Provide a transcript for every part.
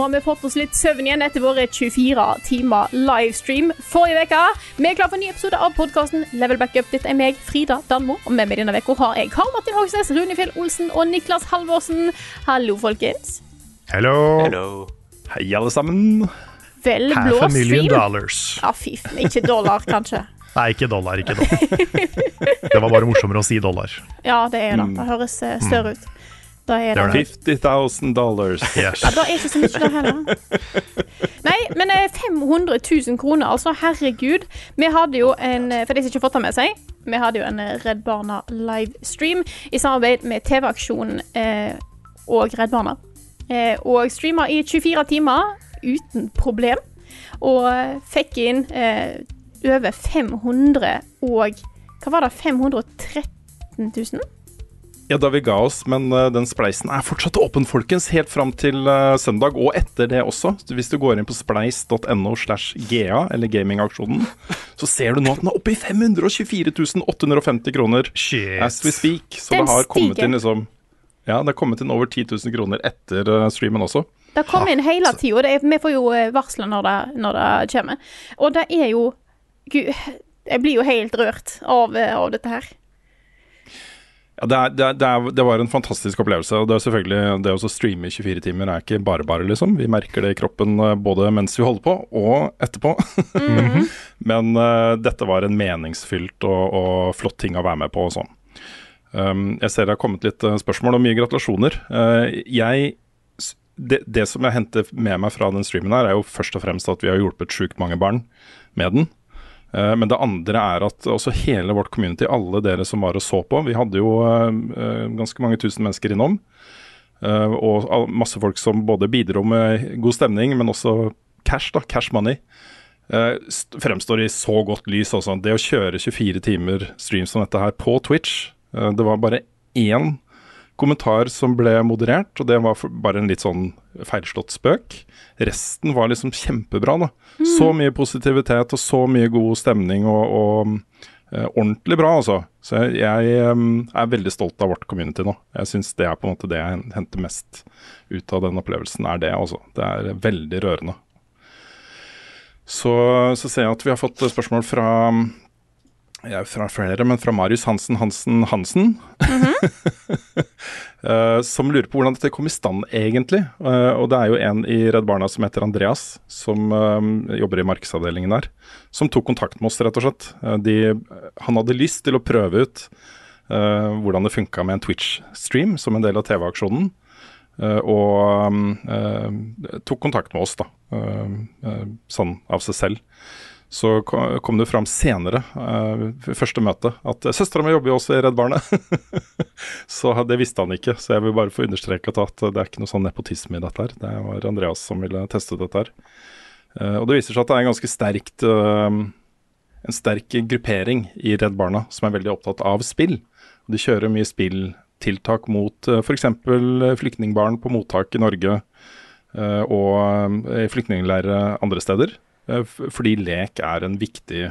Nå har vi fått oss litt søvn igjen etter våre 24 timer livestream forrige uke. Vi er klar for en ny episode av podkasten Level Backup. Dette er meg, Frida Danmo, og med meg denne uka har jeg Karl Martin Hogsnes, Rune Fjell Olsen og Niklas Halvorsen. Hallo, folkens. Hello. Hello. Hei, alle sammen. Vel Half blå a million stream. dollars. Ja, fy. Ikke dollar, kanskje. Nei, ikke dollar, ikke dollar. Det var bare morsommere å si dollar. Ja, det er det. Det høres eh, større ut. Da er det, Det er det. 50 000 dollars. Yes. Ja, da er ikke så mye det heller. Nei, men eh, 500 000 kroner, altså. Herregud. Vi hadde jo en eh, For de som ikke har fått det med seg, vi hadde jo en eh, Redd Barna livestream i samarbeid med TV-aksjonen eh, og Redd Barna. Eh, og streama i 24 timer uten problem. Og eh, fikk inn eh, over 500 og Hva var det? 513 000? Ja, da vi ga oss, men eh, den spleisen er fortsatt åpen, folkens. Helt fram til eh, søndag, og etter det også. Hvis du går inn på spleis.no slash GA, eller gamingaksjonen, så ser du nå at den er oppe i 524 850 kroner Shit. as we speak. Så Den det har kommet stiger. inn liksom Ja, det har kommet inn over 10 000 kroner etter eh, streamen også. Det kommer inn hele tida. Vi får jo varsler når det, når det kommer. Og det er jo Gud, jeg blir jo helt rørt av, av dette her. Ja, det, er, det, er, det, er, det var en fantastisk opplevelse. og Det er selvfølgelig Det å streame i 24 timer er ikke bare bare, liksom. Vi merker det i kroppen eh, både mens vi holder på og etterpå. Men uh, dette var en meningsfylt og, og flott ting å være med på og sånn. Um, jeg ser det har kommet litt eh, spørsmål og mye gratulasjoner. Uh, jeg det, det som jeg henter med meg fra den streamen her, er jo først og fremst at vi har hjulpet sjukt mange barn med den. Eh, Men det andre er at også hele vårt community, alle dere som var og så på Vi hadde jo eh, eh, ganske mange tusen mennesker innom. Og masse folk som både bidro med god stemning, men også cash, da, cash money. Fremstår i så godt lys også. Det å kjøre 24 timer stream som dette her på Twitch Det var bare én kommentar som ble moderert, og det var bare en litt sånn feilslått spøk. Resten var liksom kjempebra. da. Så mye positivitet og så mye god stemning og, og eh, ordentlig bra, altså. Så jeg, jeg um, er veldig stolt av vårt community nå. Jeg syns det er på en måte det jeg henter mest ut av den opplevelsen, er det, altså. Det er veldig rørende. Så, så ser jeg at vi har fått spørsmål fra ja, fra flere, men fra Marius Hansen Hansen Hansen. Eh, som lurer på hvordan dette kom i stand, egentlig. Eh, og det er jo en i Redd Barna som heter Andreas, som eh, jobber i markedsavdelingen der, som tok kontakt med oss, rett og slett. De, han hadde lyst til å prøve ut hvordan det funka med en Twitch-stream som en del av TV-aksjonen. Og tok kontakt med oss, da. sånn av seg selv. Så kom det fram senere, eh, første møte, at uh, søstera mi jobber jo også i Redd Barna. så det visste han ikke, så jeg vil bare få understreket at det er ikke noe sånn nepotisme i dette her. Det var Andreas som ville teste dette her. Eh, og det viser seg at det er en ganske sterkt eh, en sterk gruppering i Redd Barna som er veldig opptatt av spill. De kjører mye spilltiltak mot f.eks. flyktningbarn på mottak i Norge eh, og i flyktningleirer andre steder. Eh, fordi lek er en viktig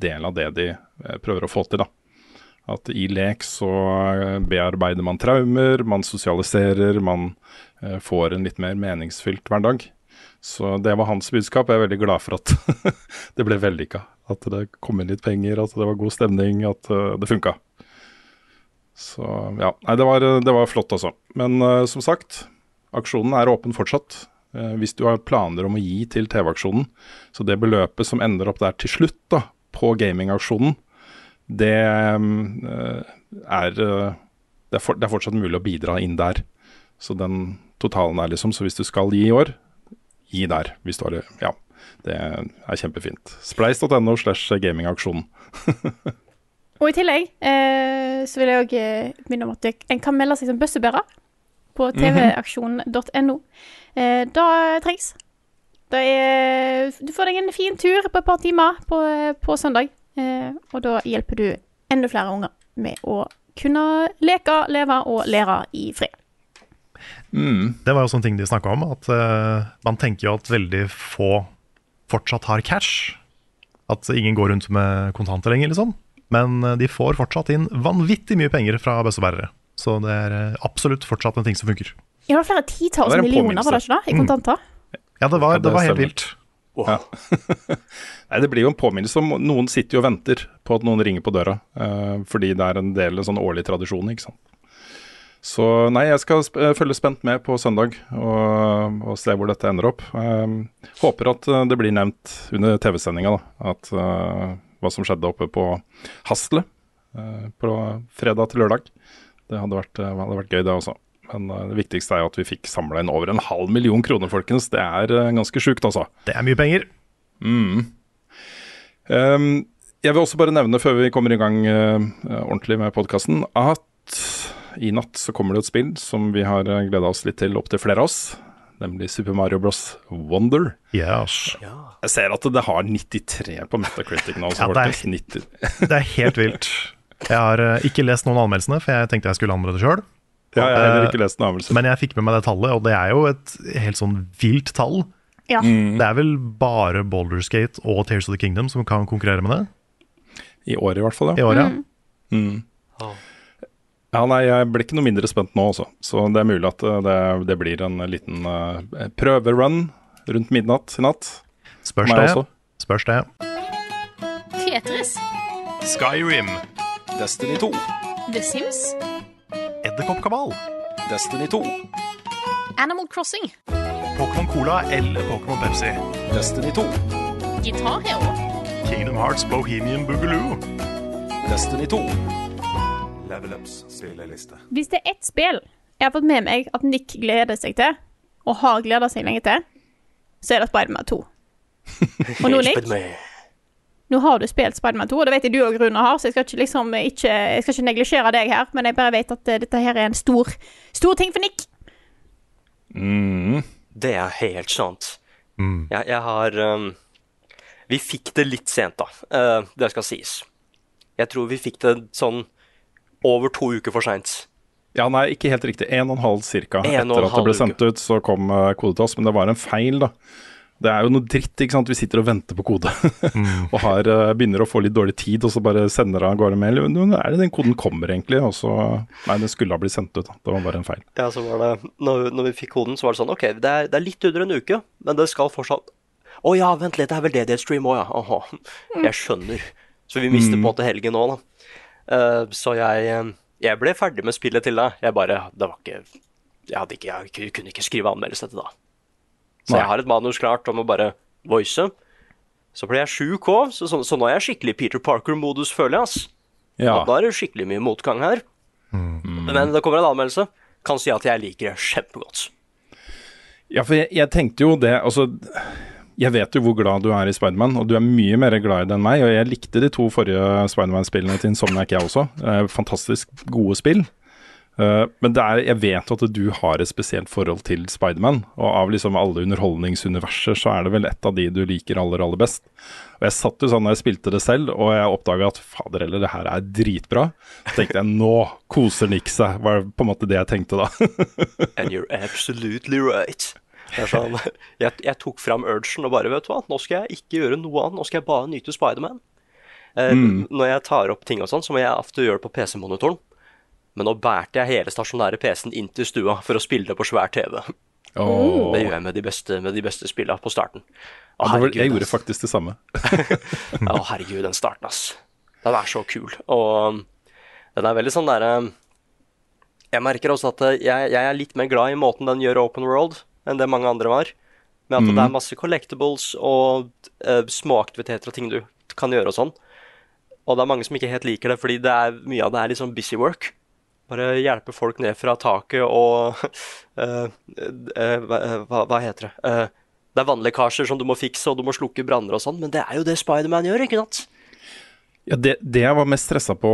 del av det de eh, prøver å få til. da. At i lek så eh, bearbeider man traumer, man sosialiserer, man får en litt mer meningsfylt hverdag. Så det var hans budskap. Jeg er veldig glad for at det ble vellykka. At det kom inn litt penger, at det var god stemning, at det funka. Så ja, nei, det var, det var flott, altså. Men uh, som sagt, aksjonen er åpen fortsatt. Eh, hvis du har planer om å gi til TV-aksjonen, så det beløpet som ender opp der til slutt, da, på gamingaksjonen, det eh, er eh, det, er for, det er fortsatt mulig å bidra inn der. Så den totalen er liksom Så hvis du skal gi i år, gi der. Hvis du har det. Ja. Det er kjempefint. Spleis.no slash gamingaksjonen. Og i tillegg eh, så vil jeg òg minne om at en kan melde seg som bøssebærer på tvaksjon.no. Eh, det trengs. Det er, du får deg en fin tur på et par timer på, på søndag, eh, og da hjelper du enda flere unger med å kunne leke, leve og lære i fred. Det var jo sånne ting de snakka om, at uh, man tenker jo at veldig få fortsatt har cash. At ingen går rundt med kontanter lenger, liksom. Men de får fortsatt inn vanvittig mye penger fra bøssebærere. Så det er absolutt fortsatt en ting som funker. Ja, det var flere titalls Ja, er millioner, var det ikke det, i kontanter? Ja, det var, det var helt vilt. Nei, Det blir jo en påminnelse om Noen sitter jo og venter på at noen ringer på døra. uh, fordi det er en del en sånn årlig tradisjon, ikke sant. Så nei, jeg skal sp følge spent med på søndag og, og se hvor dette ender opp. Eh, håper at eh, det blir nevnt under TV-sendinga. At eh, hva som skjedde oppe på Hasle uh, på fredag til lørdag. Det hadde vært, hadde vært gøy, det også. Men eh, det viktigste er jo at vi fikk samla inn over en halv million kroner, folkens. Det er eh, ganske sjukt, altså. Det er mye penger. Um, jeg vil også bare nevne før vi kommer i gang uh, ordentlig med podkasten, at i natt så kommer det et spill som vi har gleda oss litt til, opptil flere av oss. Nemlig Super Mario Bros. Wonder. Yes. Jeg ser at det har 93 på Metacritic nå. Så Ja, det er- Det er helt vilt. Jeg har ikke lest noen av anmeldelsene, for jeg tenkte jeg skulle anmelde det sjøl. Ja, jeg har heller ikke lest noen. Men jeg fikk med meg det tallet, og det er jo et helt sånn vilt tall. Ja. Det er vel bare Boulderskate og Tears of the Kingdom som kan konkurrere med det I år i hvert fall, i ja. Mm. ja. ja. Nei, jeg blir ikke noe mindre spent nå også. Så det er mulig at uh, det, det blir en liten uh, prøverun rundt midnatt i natt. Spørs det. også. Spørs det. Tetris, Skyrim, Destiny 2. The Sims, Edderkoppkabal, Destiny 2. Animal Crossing, Pokémon Cola eller Pokémon Pepsi, Destiny 2. Guitar Hero, Kingdom Hearts Bohemian Boogaloo, Destiny 2. Level Ups spilleliste. Hvis det er ett spill jeg har fått med meg at Nick gleder seg til, og har gleda seg lenge til, så er det Spiderman 2. Og nå, Nick, nå har du spilt Spiderman 2, og det vet jeg du og Rune har, så jeg skal ikke liksom ikke, jeg skal ikke neglisjere deg her, men jeg bare vet at eh, dette her er en stor, stor ting for Nick. Det er helt sant. Jeg, jeg har um, Vi fikk det litt sent, da. Uh, det skal sies. Jeg tror vi fikk det sånn over to uker for seint. Ja, nei, ikke helt riktig. En og en halv cirka En og etter en at det ble sendt sendt ut, så kom uh, kode til oss. Men det var en feil, da. Det er jo noe dritt, ikke sant. Vi sitter og venter på kode. og har, uh, begynner å få litt dårlig tid, og så bare sender av gårde mail. Nå er det den koden kommer, egentlig. Og så Nei, den skulle ha blitt sendt ut. Da. Det var bare en feil. Ja, så var det, når, når vi fikk koden, så var det sånn OK, det er, det er litt under en uke, men det skal fortsatt Å ja, vent litt, det er vel det det er stream òg, ja. Aha. Jeg skjønner. Så vi mister på en måte helgen nå, da. Uh, så jeg, eh, jeg ble ferdig med spillet til deg. Jeg bare Det var ikke Jeg, hadde ikke, jeg kunne ikke skrive anmeldelse til da. Så Nei. jeg har et manus klart om å bare voice. Så ble jeg sjuk òg, så, så, så nå er jeg skikkelig Peter Parker-modus, føler jeg. ass. Ja. Og Da er det skikkelig mye motgang her. Men det kommer en anmeldelse. Kan si at jeg liker det kjempegodt. Ja, for jeg, jeg tenkte jo det Altså, jeg vet jo hvor glad du er i Spiderman, og du er mye mer glad i det enn meg. Og jeg likte de to forrige Spiderman-spillene til Insomniac, jeg også. Eh, fantastisk gode spill. Eh, men er, jeg vet at du har et spesielt forhold til Spiderman. Og av liksom alle underholdningsuniverser, så er det vel et av de du liker aller, aller best. Og jeg satt jo sånn da jeg spilte det selv, og jeg oppdaga at fader heller, det her er dritbra. Så tenkte jeg nå koser Nick seg, var på en måte det jeg tenkte da. And you're absolutely right. Sånn, jeg, jeg tok fram urgen og bare, vet du hva, nå skal jeg ikke gjøre noe annet, nå skal jeg bare nyte Spiderman. Eh, Når jeg tar opp ting og sånn, så må jeg ofte gjøre det på PC-monitoren. Men nå bærte jeg hele stasjonære PC-en inn til stua for å spille det på svær TV. Oh. Det gjør jeg med de beste, med de beste spillene på starten. Å, herregud, jeg gjorde faktisk det samme. Å, herregud, den starten, ass. Den er så kul. Og um, den er veldig sånn derre Jeg merker også at uh, jeg, jeg er litt mer glad i måten den gjør Open World, enn det mange andre var. Med at det er masse collectibles og uh, småaktiviteter og ting du kan gjøre og sånn. Og det er mange som ikke helt liker det, fordi det er, mye av det er litt sånn busy work. Bare hjelpe folk ned fra taket og uh, uh, hva, hva- heter det? Uh, det er vannlekkasjer som du må fikse, og du må slukke branner og sånn, men det er jo det Spiderman gjør, ikke sant? Ja, det, det jeg var mest stressa på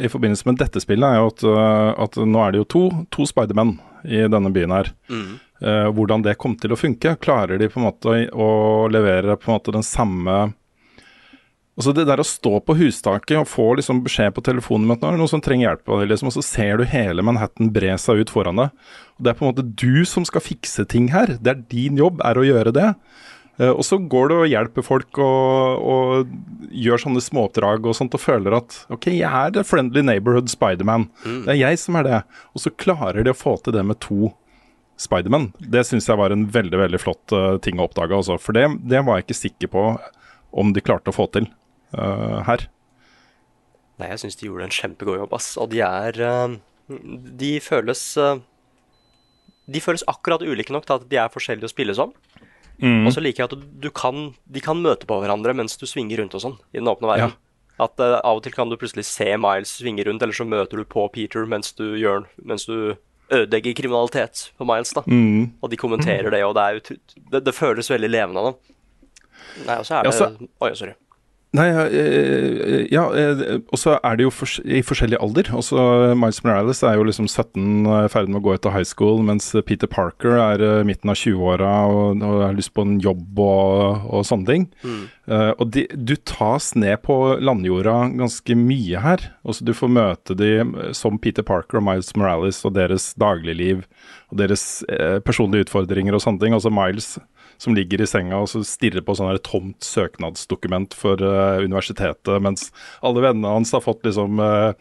i forbindelse med dette spillet, er jo at, at nå er det jo to, to Spiderman i denne byen her. Eh, hvordan det kom til å funke. Klarer de på en måte å levere på en måte den samme Altså Det der å stå på hustaket og få liksom beskjed på telefonen om at nå er det noen som trenger hjelp, av deg, liksom, og så ser du hele Manhattan bre seg ut foran deg. Og Det er på en måte du som skal fikse ting her. Det er din jobb er å gjøre det. Eh, og så går du og hjelper folk og, og gjør sånne småoppdrag og sånt og føler at OK, jeg er the friendly neighborhood Spiderman. Det er jeg som er det. Og så klarer de å få til det med to Spiderman. Det syns jeg var en veldig veldig flott eh, ting å oppdage. Altså. For det, det var jeg ikke sikker på om de klarte å få til eh, her. Nei, jeg syns de gjorde en kjempegod jobb, ass. Og de er uh, De føles uh, De føles akkurat ulike nok til at de er forskjellige å spille som. Og så liker jeg at du, kan, de kan møte på hverandre mens du svinger rundt og sånn i den åpne verden. At uh, Av og til kan du plutselig se Miles svinge rundt, eller så møter du på Peter mens du, gjør, mens du ødelegger kriminalitet på Miles. da Og de kommenterer det, og det, er det, det føles veldig levende. da Nei, og så er Ja, det så- Oi, sorry. Nei, eh, ja, eh, og så er det jo i forskjellig alder. Også Miles Morales er jo liksom 17 og er i ferd med å gå ut av high school, mens Peter Parker er eh, midten av 20-åra og, og har lyst på en jobb og, og sånne ting. Eh, og de, du tas ned på landjorda ganske mye her. Også du får møte de eh, som Peter Parker og Miles Morales og deres dagligliv og deres eh, personlige utfordringer og sånne ting. Også Miles som ligger i senga og så stirrer på sånn tomt søknadsdokument for uh, universitetet, mens alle vennene hans har fått liksom uh,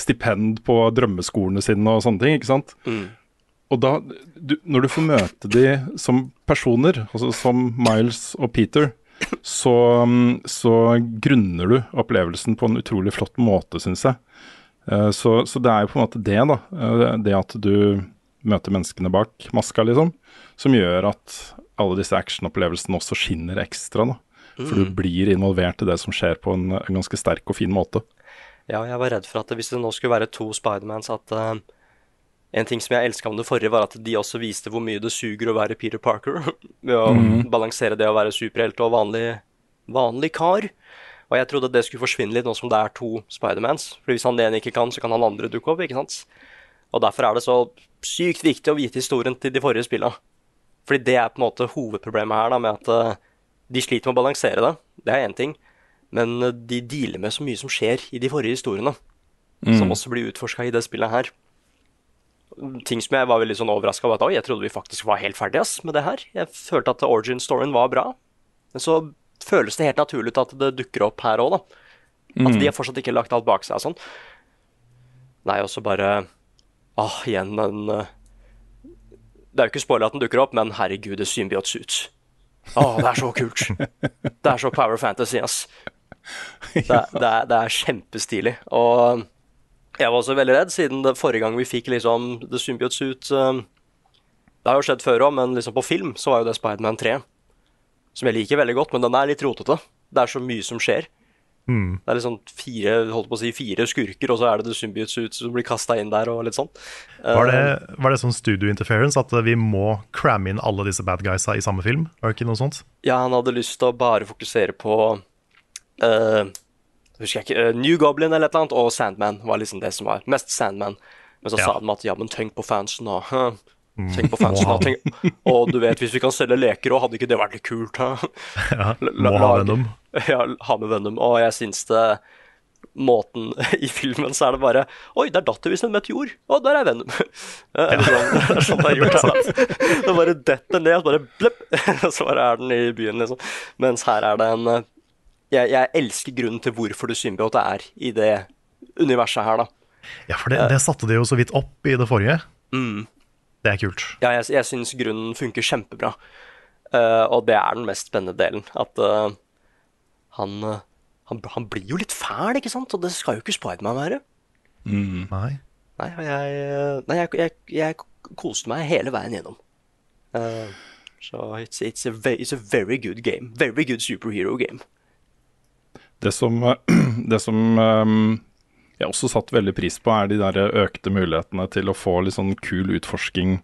stipend på drømmeskolene sine og sånne ting, ikke sant? Og da, du, når du får møte de som personer, altså som Miles og Peter, så, mm, så grunner du opplevelsen på en utrolig flott måte, syns jeg. Så, så det er jo på en måte det, da. Det at du møter menneskene bak maska, liksom, som gjør at alle disse actionopplevelsene også skinner ekstra. da. For du blir involvert i det som skjer på en, en ganske sterk og fin måte. Ja, jeg var redd for at hvis det nå skulle være to Spidermans, at uh, en ting som jeg elska med det forrige, var at de også viste hvor mye det suger å være Peter Parker. Ved å balansere det å være superhelt og vanlig, vanlig kar. Og jeg trodde det skulle forsvinne litt nå som det er to Spidermans. For hvis han ene ikke kan, så kan han andre dukke opp, ikke sant? Og derfor er det så sykt viktig å vite historien til de forrige spillene. Fordi det er på en måte hovedproblemet her, da, med at eh, de sliter med å balansere det. Det er én ting. Men eh, de dealer med så mye som skjer i de forrige historiene. Som også blir utforska i det spillet her. Ting som jeg var veldig sånn overraska over. At, jeg trodde vi faktisk var helt ferdige ass, med det her. Jeg følte at origin-storyen var bra. Men så føles det helt naturlig ut at det dukker opp her òg, da. At de har fortsatt ikke lagt alt bak seg og sånn. Nei, og så bare Åh, igjen en eh, Det er jo ikke spoiler at den dukker opp, men herregud, det symbiotes ut. Å, det er så kult. Det er så power fantasy, ass. Det, er- det, er, det er kjempestilig. Og jeg var også veldig redd, siden det forrige gang vi fikk liksom The Symbiotes ut eh, Det har jo skjedd før òg, men liksom på film så var jo det Spiderman 3. Som jeg liker veldig godt, men den er litt rotete. Det er så mye som skjer. Det er liksom fire holdt på å si, fire skurker, og så er det The Symbiote Suit som blir kasta inn der, og litt sånn. Var det, Eh, var det sånn studio interference, at vi må cramme inn alle disse bad guysa i samme film? Var det ikke noe sånt? Ja, han hadde lyst til å bare fokusere på uh, Husker jeg ikke uh, New Goblin eller et eller annet, og Sandman var liksom det som var. Mest Sandman. Men så Ja. sa de at ja, men tenk på fansen, da. Hæ? Tenk på fansen, da. Tenk. Og du vet, hvis vi kan selge leker òg, hadde ikke det vært litt kult? Ja, må ha Venom. Ja, ha med Venom. Og jeg syns det Måten I filmen så er det bare Oi, der datt det visst en meteor. Å, der er Venom. Ja. Eller sånn, det er sånn det er gjort her. Det bare detter ned, og bare blepp. Så bare er den i byen, liksom. Mens her er det en eh, jeg, jeg elsker grunnen til hvorfor du symbiote er i det universet her, da. Ja, for det, det satte de jo så vidt opp i det forrige. Mm. Det er kult. Ja, jeg, jeg syns grunnen funker kjempebra. Uh, og det er den mest spennende delen. At uh, han, eh, han Han blir jo litt fæl, ikke sant? Og det skal jo ikke Spiderman være. Nei. Nei, jeg, nei jeg, jeg, jeg koste meg hele veien gjennom. Uh, så it's, it's, a ve it's a very good game. Very good superhero game. Det som, det som ehm, jeg også satt veldig pris på, er de der økte mulighetene til å få litt sånn kul utforsking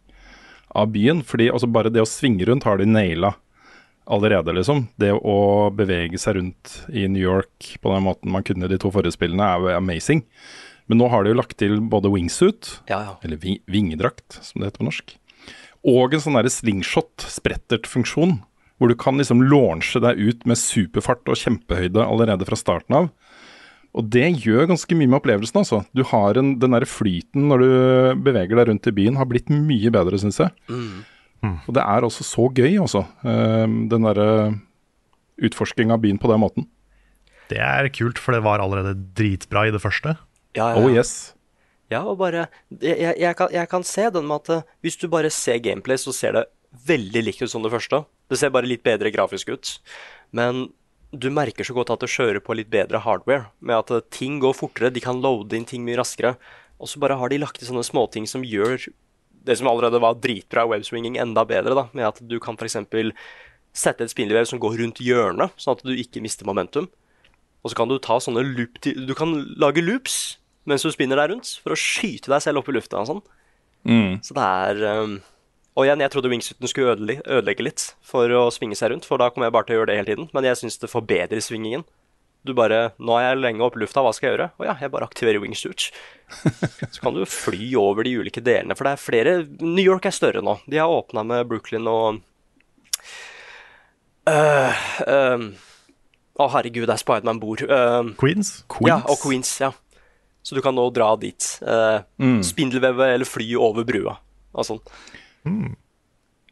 av byen. Fordi altså bare det å svinge rundt har de naila allerede, liksom. Det å bevege seg rundt i New York på den måten man kunne de to forrige spillene, er jo amazing. Men nå har de jo lagt til både wingsuit, Ja, ja. eller vi vingedrakt, som det heter på norsk, og en sånn derre slingshot, sprettert-funksjon, hvor du kan liksom launche deg ut med superfart og kjempehøyde allerede fra starten av. Og det gjør ganske mye med opplevelsen, altså. Du har en, den der flyten når du beveger deg rundt i byen, har blitt mye bedre, syns jeg. Og det er også så gøy, altså. eh, Den derre utforsking av byen på den måten. Det er kult, for det var allerede dritbra i det første. Ja, ja, Oh yes. Ja, og bare jeg, jeg, jeg, kan, jeg kan se den med at eh, hvis du bare ser gameplay, så ser det veldig likt ut som det første. Det ser bare litt bedre grafisk ut. Men du merker så godt at det kjører på litt bedre hardware. Med at ting går fortere, de kan loade inn ting mye raskere. Og så bare har de lagt til sånne småting som gjør det som allerede var dritbra webswinging, enda bedre. da, Med at du kan f.eks. sette et spindelvev som går rundt hjørnet, sånn at du ikke mister momentum. Og så kan du ta sånne loop Du kan lage loops mens du spinner deg rundt, for å skyte deg selv opp i lufta og sånn. Så det er um, Og igjen, jeg trodde wingsuiten skulle ødelegge, ødelegge litt for å svinge seg rundt, for da kommer jeg bare til å gjøre det hele tiden. Men jeg syns det forbedrer svingingen. Du bare Nå er jeg lenge oppe i lufta, hva skal jeg gjøre? Å ja, jeg bare aktiverer wingsuit. Så kan du fly over de ulike delene, for det er flere New York er større nå. De har åpna med Brooklyn og øh, øhm, Å, herregud, der Spiderman bor. Uh, Queens. ja, og Queens, ja. Så du kan nå dra dit. Eh, Spindelvevet eller fly over brua. Og sånn.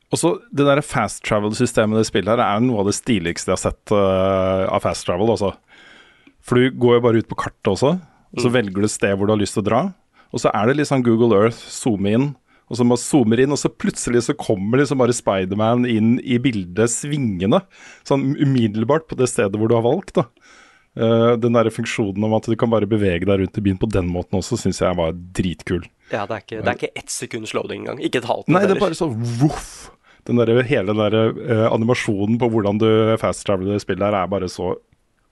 Og så Det der fast travel-systemet i det spillet her er noe av det stiligste jeg har sett uh, av fast travel. Også. For du går jo bare ut på kartet også, og så velger du et sted hvor du har lyst til å dra. Og så er det litt sånn Google Earth, zoome inn, og så man zoomer inn, og så plutselig så kommer liksom bare Spiderman inn i bildet svingende. Sånn umiddelbart på det stedet hvor du har valgt, da. Eh, den der funksjonen om at du kan bare bevege deg rundt i byen på den måten også, syns jeg var dritkul. Ja, det er ikke, det er ikke ett sekunds loading engang. Ikke et halvt Nei, det er bare sånn voff. Den der, hele den der uh, animasjonen på hvordan du fast traveler spillet her, er bare så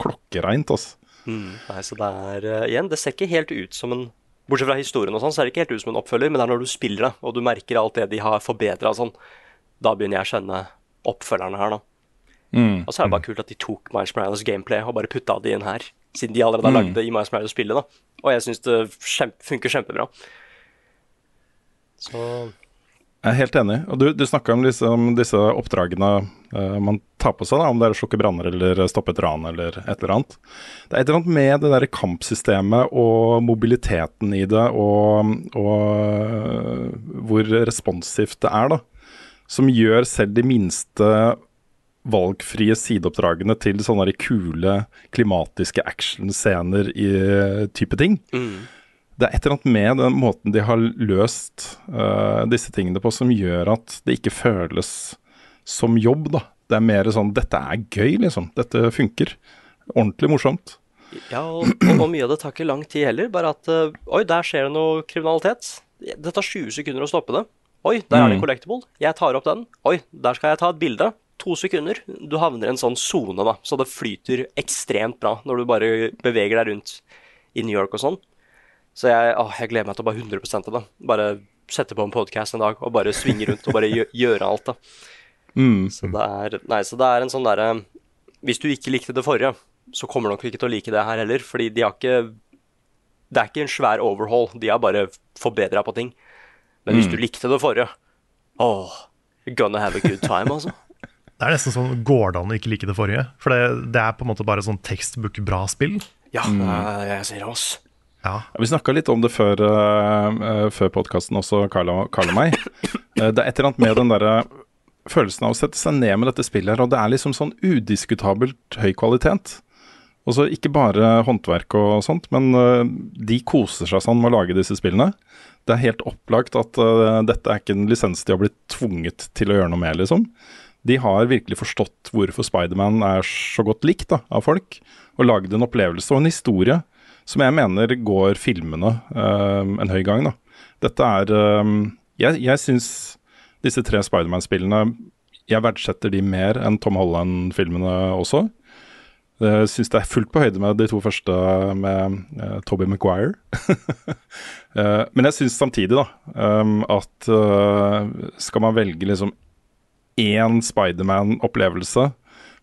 klokkereint, altså. Mm, nei, så det er uh, Igjen, det ser ikke helt ut som en Bortsett fra historien og sånn, så er det ikke helt ut som en oppfølger, men det er når du spiller det, og du merker alt det de har forbedra og sånn, da begynner jeg å skjønne oppfølgerne her, da. Og så er det bare kult at de tok Miles Morales gameplay og bare putta det inn her, siden de allerede har lagd det i Miles Morales-spillet, da. Og jeg syns det kjempe, funker kjempebra. Så Jeg er helt enig. Og du, du snakka om, disse- om disse oppdragene uh, man tar på seg, da, om det er å slukke branner eller stoppe et ran eller et eller annet. Det er et eller annet med det der kampsystemet og mobiliteten i det, og, og øh, hvor responsivt det er, da, som gjør selv de minste valgfrie sideoppdragene til sånne kule klimatiske actionscener i eh, type ting. Det er et eller annet med den måten de har løst uh, disse tingene på som gjør at det ikke føles som jobb, da. Det er mer sånn Dette er gøy, liksom. Dette funker. Ordentlig morsomt. Ja, og, og, mye av det tar ikke lang tid heller. Bare at uh, Oi, der skjer det noe kriminalitet. Det tar 20 sekunder å stoppe det. Oi, der er det en collectible. Jeg tar opp den. Oi, der skal jeg ta et bilde. To sekunder. Du havner i en sånn sone, da. Så det flyter ekstremt bra når du bare beveger deg rundt i New York og sånn. Så jeg, å, jeg gleder meg til å bare 100 av det. Bare sette på en podkast en dag og bare svinge rundt og bare gjø gjøre alt, da. Så det er Nei, så det er en sånn derre Hvis du ikke likte det forrige, så kommer du nok ikke til å like det her heller, fordi de har ikke Det er ikke en svær overhaul, de har bare forbedra på ting. Men hvis du likte det forrige Åh, you're gonna have a good time, altså. Det er nesten sånn går det an å ikke like det forrige? For det, det er på en måte bare sånn tekstbook-bra spill. Ja, jeg, jeg sier oss. Ja. Vi snakka litt om det før, uh, før podkasten også, Carl og, Carl og meg. Eh, det er et eller annet med den derre følelsen av å sette seg ned med dette spillet her, og det er liksom sånn udiskutabelt høy kvalitet. Og så ikke bare håndverk og sånt, men uh, de koser seg sånn med å lage disse spillene. Det er helt opplagt at dette er ikke en lisens de har blitt tvunget til å gjøre noe med, liksom. De har virkelig forstått hvorfor Spiderman er så godt likt da, av folk, og lagd en opplevelse og en historie som jeg mener går filmene eh, en høy gang. da. Dette er eh, Jeg, jeg syns disse tre Spiderman-spillene Jeg verdsetter de mer enn Tom Holland-filmene også. Jeg syns det er fullt på høyde med de to første med uh, Toby Maguire. uh, men jeg syns samtidig da um, at uh, skal man velge liksom én Spiderman-opplevelse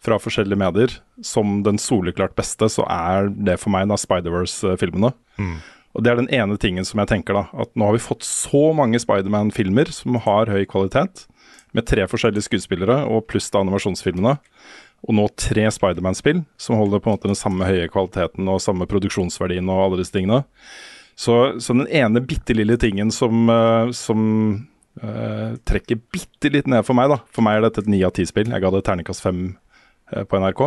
fra forskjellige medier som den soleklart beste, så er det for meg da Spider-Verse-filmene. Mm. Og det er den ene tingen som jeg tenker da, at nå har vi fått så mange Spiderman-filmer som har høy kvalitet, med tre forskjellige skuespillere og pluss da animasjonsfilmene og nå tre Spiderman-spill som holder på en måte den samme høye kvaliteten og samme produksjonsverdien og alle disse tingene. Så, så den ene bitte lille tingen som, uh, som uh, trekker bitte litt ned for meg, da For meg er dette et ni av ti-spill. Jeg ga det terningkast fem uh, på NRK.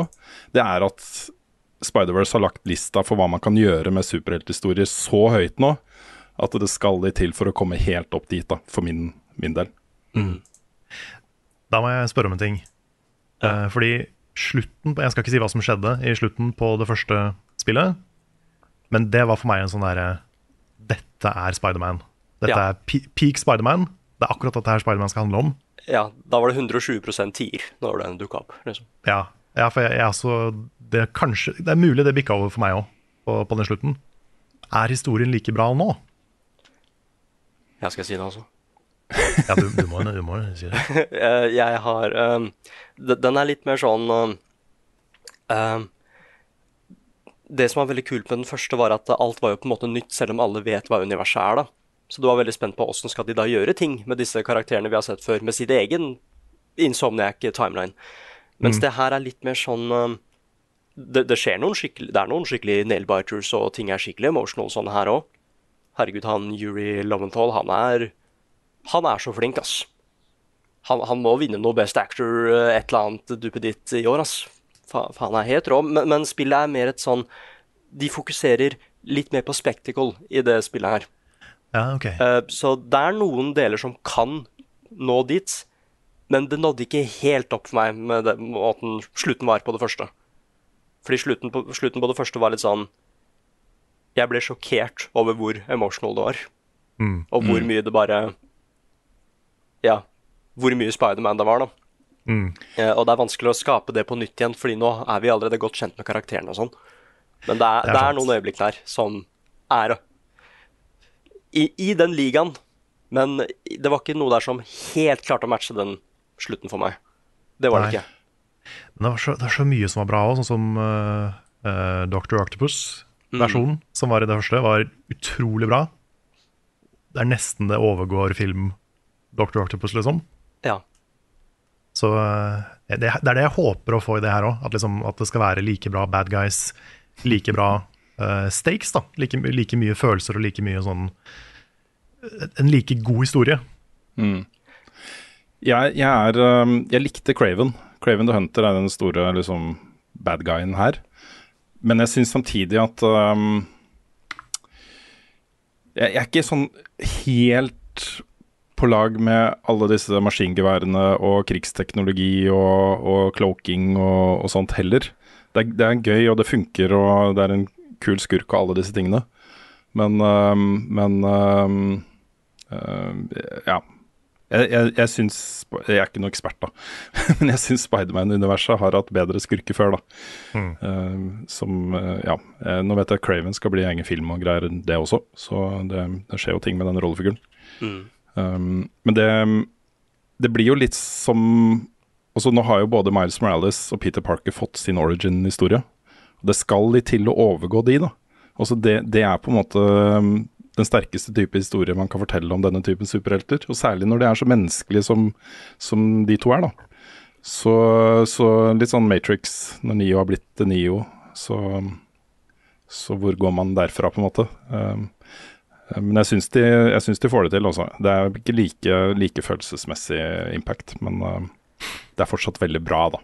Det er at Spider-Verse har lagt lista for hva man kan gjøre med superhelthistorier så høyt nå at det skal litt til for å komme helt opp dit, da, for min, min del. Mm. Da må jeg spørre om en ting. Ja. fordi slutten på, Jeg skal ikke si hva som skjedde i slutten på det første spillet, men det var for meg en sånn derre Dette er Spiderman. Dette ja. er peak Spiderman. Det er akkurat dette her Spiderman skal handle om. Ja, da var det 120 tier når den dukka opp. Liksom. Ja, ja, for jeg, jeg altså, det, er kanskje, det er mulig det bikka over for meg òg, på, på, den slutten. Er historien like bra nå? Jeg skal si det, altså. ja, du, du, må, du må si det. Eh, jeg har um, Den er litt mer sånn um, Det som var veldig kult med den første, var at alt var jo på en måte nytt, selv om alle vet hva universet er. da. Så du var veldig spent på åssen skal de da gjøre ting med disse karakterene vi har sett før, med sitt egen Insomniac-timeline. Mens mm. det her er litt mer sånn um, det, det, skjer noen skikkelig Det er noen skikkelig nail-biters, og ting er skikkelig emotional sånn her òg. Herregud, han Yuri Loventhal, han er Han er så flink, ass. Han, han må vinne noe Best Actor, eh, et eller annet duppeditt i år, ass. For han er helt rå. Men, men, spillet er mer et sånn De fokuserer litt mer på spectacle i det spillet her. Ja, ok. Uh, så det er noen deler som kan nå dit, men det nådde ikke helt opp for meg med den måten slutten var på det første. Fordi slutten på, slutten på det første var litt sånn Jeg ble sjokkert over hvor emotional det var. Mm. Og hvor mm. mye det bare Ja, hvor mye Spiderman det var, da. Mm. Uh, og det er vanskelig å skape det på nytt igjen, Fordi nå er vi allerede godt kjent med karakterene og sånn. Men det er, det er, det er noen øyeblikk der som er i, i, den ligaen. Men det var ikke noe der som helt klarte å matche den slutten for meg. Det var det ikke. Men det, var så, det er så mye som var bra òg, sånn som uh, uh, Dr. Octopus-versjonen, mm. som var i det første, var utrolig bra. Det er nesten det overgår film Dr. Octopus, liksom. Ja. Så uh, det, det, er det jeg håper å få i det her òg. At, liksom, at, det skal være like bra bad guys, like bra stakes. da like, like, mye følelser og like mye sånn En like god historie. Mm. Jeg, jeg, er, jeg likte Craven Craven the Hunter er den store liksom, bad guyen her. Men jeg syns samtidig at um, jeg, jeg, er ikke sånn helt på lag med alle disse maskingeværene og krigsteknologi og, og cloaking og, og, sånt heller. Det er, det er, gøy, og det funker, og det er en kul skurk og alle disse tingene. Men, um, men um, ja. Jeg, jeg, jeg, syns Jeg er ikke noen ekspert, da, men jeg syns Spiderman-universet har hatt bedre skurker før, da. Mm. Uh, som uh, Ja. Nå vet jeg at Craven skal bli egen film og greier, det også, så det, det skjer jo ting med den rollefiguren. Mm. Um, men det, det blir jo litt som også Nå har jo både Miles Morales og Peter Parker fått sin origin-historie. Det skal litt til å overgå de, da. Også det, det er på en måte um, den sterkeste type historie man kan fortelle om denne typen superhelter. Og særlig når de er så menneskelige som, som de to er, da. Så, så, litt sånn Matrix, når Nio har blitt Nio, så, så hvor går man derfra, på en måte? Um, men jeg syns, de, jeg syns de, får det til også. Det er ikke like, like følelsesmessig impact, men uh, det er fortsatt veldig bra, da.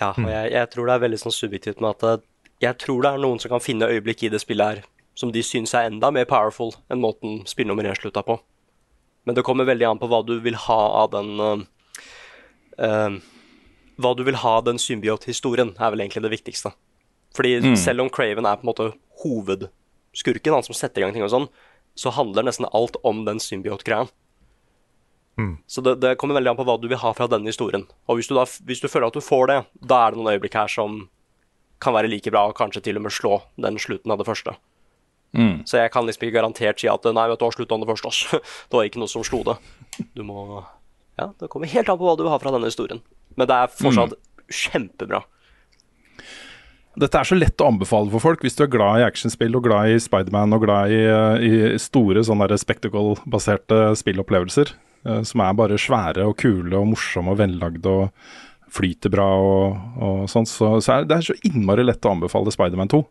Ja, og jeg, jeg tror det er veldig sånn subjektivt med at jeg tror det er noen som kan finne øyeblikk i det spillet her som de syns er enda mer powerful enn måten spill nummer én slutta på. Men det kommer veldig an på hva du vil ha av den uh, Hva du vil ha av den symbiot-historien, er vel egentlig det viktigste. Fordi mm. selv om Craven er på en måte hovedskurken, han som setter i gang ting og sånn, så handler nesten alt om den symbiot-greia. Mm. Så det, det, kommer veldig an på hva du vil ha fra denne historien. Og hvis du, da, hvis du føler at du får det, da er det noen øyeblikk her som kan være like bra, og kanskje til og med slå den slutten av det første. Mm. Så jeg kan liksom ikke garantert si at nei, vet du hva, slutt om det først, altså. Det var ikke noe som slo det. Du må Ja, det kommer helt an på hva du har fra denne historien. Men det er fortsatt kjempebra. Dette er så lett å anbefale for folk hvis du er glad i actionspill og glad i Spiderman og glad i, eh, i store sånne spectacle-baserte spillopplevelser. eh, Som er bare svære og kule og morsomme og vellagde og flyter bra og, og sånn. Så, så er det er så innmari lett å anbefale Spiderman 2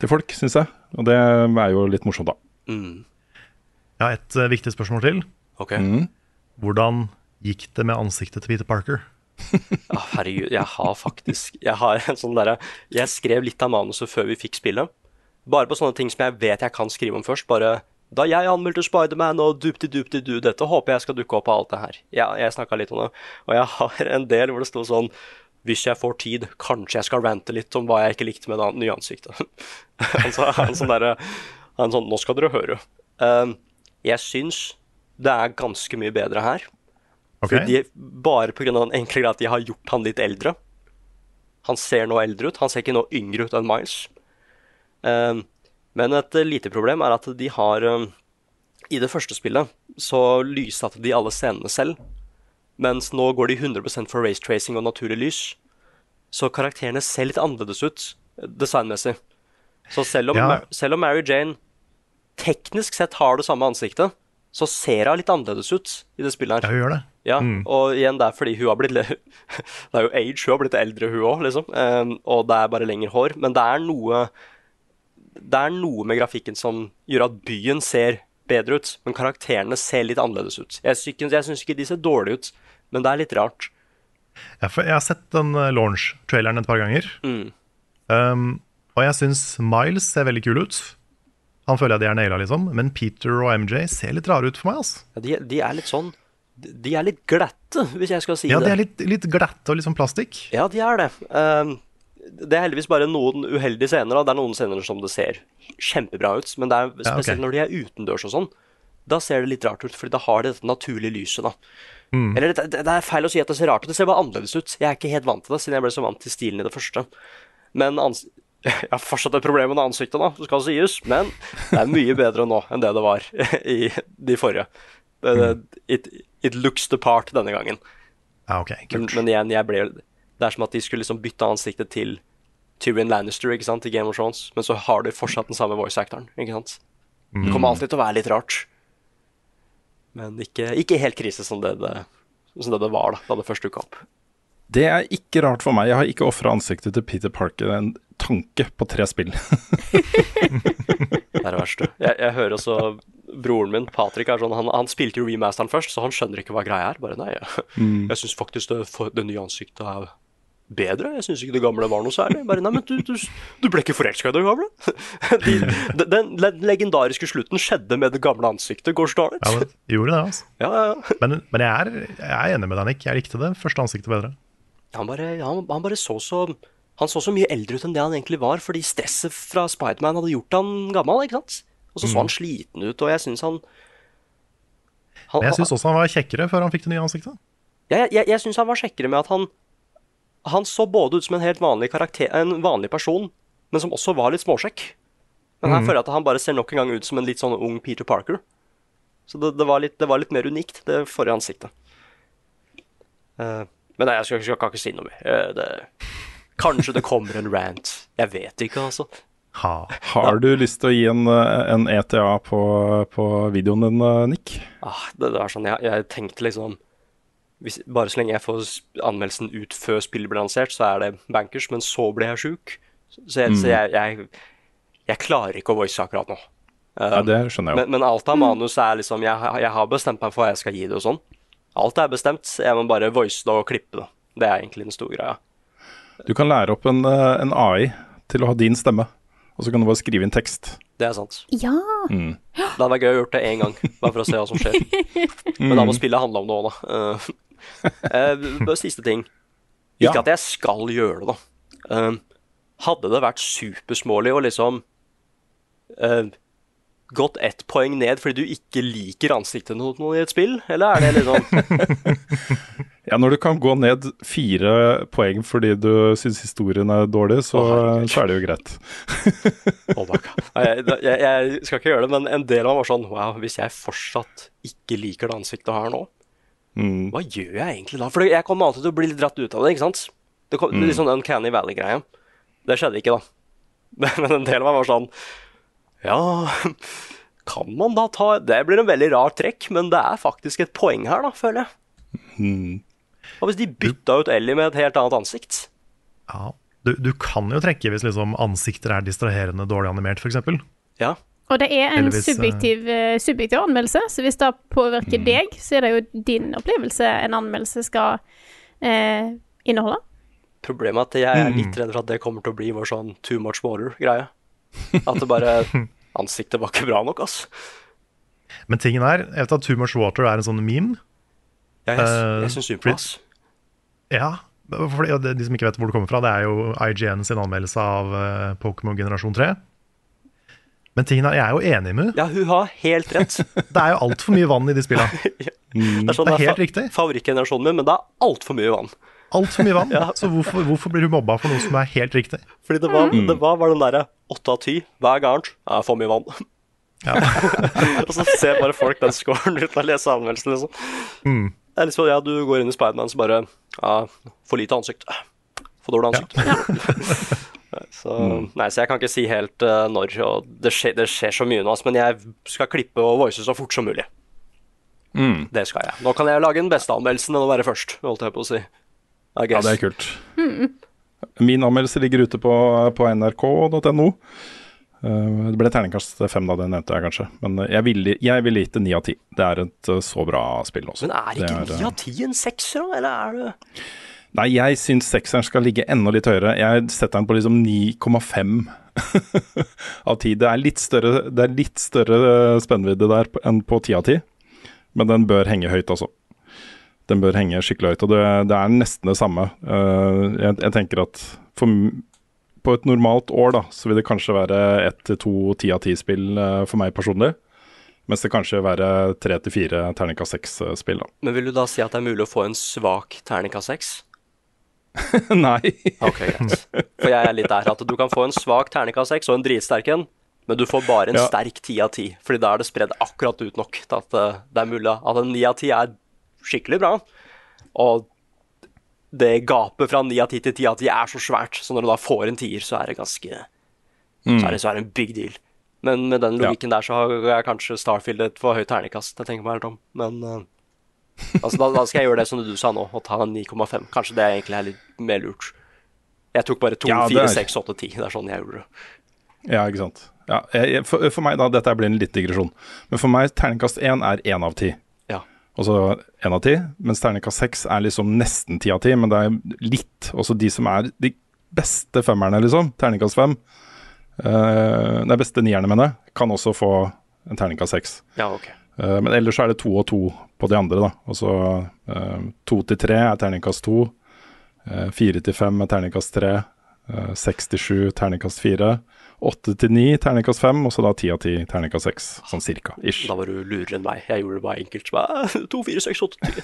til folk, syns jeg. Og det er jo litt morsomt, da. Mm. Jeg har et uh, viktig spørsmål til. Ok. Hvordan gikk det med ansiktet til Peter Parker? ah, herregud, jeg har faktisk Jeg har en sånn derre Jeg skrev litt av manuset før vi fikk spillet. Bare på sånne ting som jeg vet jeg kan skrive om først. Bare da jeg anmeldte Spiderman og dupti-dupti-du, dette håper jeg skal dukke opp av alt det her. Ja, jeg snakka litt om det. Og jeg har en del hvor det sto sånn Hvis jeg får tid, kanskje jeg skal rante litt om hva jeg ikke likte med det nye ansiktet. altså, han sånn derre Han sånn Nå skal dere høre. Um, jeg syns det er ganske mye bedre her. Okay. Fordi bare pga. den enkle greia at de har gjort han litt eldre. Han ser nå eldre ut. Han ser ikke nå yngre ut enn Miles. Um, men et eh, lite problem er at de har um, I det første spillet så lyssatte de alle scenene selv. Mens nå går de 100 for race tracing og naturlig lys. Så karakterene ser litt annerledes ut designmessig. Så selv om, Ja. Selv om Mary Jane teknisk sett har det samme ansiktet, så ser hun litt annerledes ut i det spillet her. Ja, hun gjør det. Ja, Mm. og igjen det er fordi hun har blitt Det er jo age, hun har blitt eldre hun òg, liksom. Um, og det er bare lengre hår. Men det er noe Det er noe med grafikken som gjør at byen ser bedre ut, men karakterene ser litt annerledes ut. Jeg syns, jeg ikke de ser dårlige ut, men det er litt rart. Ja, for jeg har sett den eh, launch-traileren et par ganger. Mm. Um, og jeg syns Miles ser veldig kul ut. Han føler jeg de er naila, liksom. Men Peter og MJ ser litt rare ut for meg. altså. Ja, de, de er litt sånn De er litt glatte, hvis jeg skal si det. Ja, de er litt, litt glatte og litt sånn plastikk. Ja, de er det. Um, det er heldigvis bare noen uheldige scener. Da. Det er noen scener som det ser kjempebra ut, men det er Ja, okay. spesielt når de er utendørs og sånn. Da ser det litt rart ut, fordi da har de dette naturlige lyset, da. Mm. Eller det, det er feil å si at det ser rart ut, det ser bare annerledes ut. Jeg er ikke helt vant til det, siden jeg ble så vant til stilen i det første. Men ans jeg har fortsatt et problem med ansiktet, da, det skal sies, men det er mye bedre nå enn det det var i de forrige. Det, det, it, it looks the part denne gangen. Ah, okay, Men, men igjen, jeg ble Det er som at de skulle liksom bytte ansiktet til Tyrion Lannister ikke sant, i Game of Thrones, men så har de fortsatt den samme voice-actoren. ikke sant? Det kommer alltid til å være litt rart. Men ikke, ikke helt krise som det det, som det det var da, da det først dukka opp. Det er ikke rart for meg. Jeg har ikke ofra ansiktet til Peter Parker en tanke på tre spill. Det er det verste. Jeg, jeg hører også broren min, Patrick, sånn, han, han spilte jo remasteren først, så han skjønner ikke hva greia er. Bare nei, jeg, jeg syns faktisk det, det nye ansiktet er bedre. Jeg syns ikke det gamle var noe særlig. Bare nei, men du, du, du ble ikke forelska i det gamle? De, den, den legendariske slutten skjedde med det gamle ansiktet. Går snart. Ja, gjorde det, altså. Ja, ja, ja. Men, men jeg, er, jeg er enig med deg, Nick. Jeg likte det første ansiktet bedre. Han bare, han, han bare så så Han så så mye eldre ut enn det han egentlig var, fordi stresset fra Spiderman hadde gjort han gammel, ikke sant? Og så så han sliten ut, og jeg syns han, han Men jeg syns også han var kjekkere før han fikk det nye ansiktet. Ja, jeg, jeg, jeg syns han var kjekkere med at han Han så både ut som en helt vanlig karakter En vanlig person, men som også var litt småsjekk. Men her føler jeg at han bare ser nok en gang ut som en litt sånn ung Peter Parker. Så det, det, var, litt, det var litt mer unikt, det forrige ansiktet. Uh, men nei, jeg skal, skal, ikke si noe mer. Uh, det, kanskje det kommer en rant. Jeg vet ikke, altså. Ha. Har du lyst til å gi en, eh, en ETA på, på videoen din, Nick? Ah, det, det er sånn, jeg, jeg tenkte liksom hvis, Bare så lenge jeg får anmeldelsen ut før spillet blir lansert, så er det bankers, men så blir jeg sjuk. Så, jeg, så jeg, jeg, jeg klarer ikke å voice akkurat nå. Um, Ja, det skjønner jeg jo. men, men alt av manus er liksom jeg, har- jeg har bestemt meg for hva jeg skal gi det og sånn. Alt er bestemt. Jeg må bare voice det og klippe det. Det er egentlig den store greia. Du kan lære opp en, eh, en AI til å ha din stemme, og så kan du bare skrive inn tekst. Det er sant. Ja. Det hadde vært gøy å gjort det én gang, bare for å se hva som skjer. Men da må spillet handle om det òg, da. Uh, siste ting. Ja. Ikke at jeg skal gjøre det, da. Uh, hadde det vært supersmålig å liksom uh, gått ett poeng ned fordi du ikke liker ansiktet til noen i et spill, eller er det liksom Ja, når du kan gå ned fire poeng fordi du syns historien er dårlig, så, oh, så er det jo greit. Oh my God. Jeg, jeg, jeg skal ikke gjøre det, men en del av meg var sånn Wow, hvis jeg fortsatt ikke liker det ansiktet her nå, Mm. hva gjør jeg egentlig da? For jeg kommer alltid til å bli litt dratt ut av det, ikke sant? Det kom, Litt sånn Uncanny Valley-greia. Det skjedde ikke, da. Men, men en del av meg var sånn Ja, kan man da ta Det blir en veldig rar trekk, men det er faktisk et poeng her, da, føler jeg. Mm. Og hvis de bytta ut Ellie med et helt annet ansikt? Ja. Du, du kan jo trekke hvis liksom ansikter er distraherende dårlig animert, f.eks. Ja. Og det er en hvis, eh, subjektiv, eh, subjektiv anmeldelse, så hvis det påvirker Mm. deg, så er det jo din opplevelse en anmeldelse skal eh, inneholde. Problemet er at jeg er Mm. litt redd for at det kommer til å bli vår sånn too much water-greie. At det bare Ansiktet var ikke bra nok, ass. Men tingen er, jeg vet at Too Much Water er en sånn meme. Jeg, jeg, Eh, jeg syns synd på ass. Ja, for de, de som ikke vet hvor det kommer fra, det er jo IGN sin anmeldelse av Pokémon generasjon 3. Men tingen er, jeg er jo enig med henne. Ja, hun har helt rett. Det er jo altfor mye vann i de spillene. Det er, sånn, Det er helt fa- riktig. favorittgenerasjonen min, men det er altfor mye vann. Altfor mye vann. ja. Så hvorfor, hvorfor blir hun mobba for noe som er helt riktig? Fordi det var, det var, var den derre åtte av ti hver gang. er for mye vann. Ja. og så ser bare folk den scoren uten å lese anmeldelsen, liksom. Mm. Det er liksom, ja, du går inn i Spiderman, så bare Ja, for lite ansikt. For dårlig ansikt. Så, nei, så jeg kan ikke si helt uh, når, og det skjer, det skjer så mye nå, men jeg skal klippe og voice så fort som mulig. Mm. Det skal jeg. Nå kan jeg lage den beste anmeldelsen enn å være først, holdt jeg på å si. Ja, det er kult. Min anmeldelse ligger ute på, på nrk.no. Eh, det ble terningkast fem, da, det nevnte jeg kanskje. Men eh, jeg ville jeg ville gitt det ni av ti. Det er et så bra spill også. Men er ikke ni av ti en sekser, da? Eller er det Nei, jeg syns sekseren skal ligge enda litt høyere. Jeg setter den på liksom 9,5 av 10. Det er litt større, større eh, spennvidde der enn på 10 av 10, men den bør henge høyt, altså. Den bør henge skikkelig høyt, og det, det er nesten det samme. Eh, jeg, jeg tenker at for, på et normalt år da, så vil det kanskje være ett til to 10 av 10-spill for meg personlig. Mens det kanskje vil være tre til fire terningkast seks-spill. Men vil du da si at det er mulig å få en svak terningkast seks? Nei. Ok, greit. For jeg er litt der at du kan få en svak terningkast seks og en dritsterk en, men du får bare en Ja. sterk ti av ti. Fordi da er det spredd akkurat ut nok til at eh, det er mulig at en ni av ti er skikkelig bra. Og det gapet fra ni av ti til ti av ti er så svært, så når du da får en tier, så er det ganske Så er det, så er det en big deal. Men med den logikken der så har jeg kanskje Starfield et for høyt terningkast. Jeg tenker meg helt om. Men eh, altså, da, da skal jeg gjøre det som du sa nå, og ta en 9,5. Kanskje det er egentlig er litt mer lurt. Jeg tok bare 2, Ja, 4, er- 6, 8, 10. Det er sånn jeg gjorde det. Ja, ikke sant. Ja, jeg, for, for meg, da, dette blir en litt digresjon, men for meg terningkast 1 er 1 av 10. Ja. Altså 1 av 10, mens terningkast 6 er liksom nesten 10 av 10, men det er litt. Også de som er de beste femmerne, liksom, terningkast 5. uh, de beste nierne, mener jeg, kan også få en terningkast 6. Ja, ok. Eh, men ellers er det to og to på de andre, da. Altså så eh, to til tre er terningkast to. eh, Fire til fem er terningkast tre. eh, Seks til sju terningkast fire. Åtte til ni terningkast fem, og så da ti av ti terningkast seks. Sånn cirka. Ish. Da var du lurere enn meg. Jeg gjorde det bare enkelt. Bare, 2, 4, 6, 8, 10.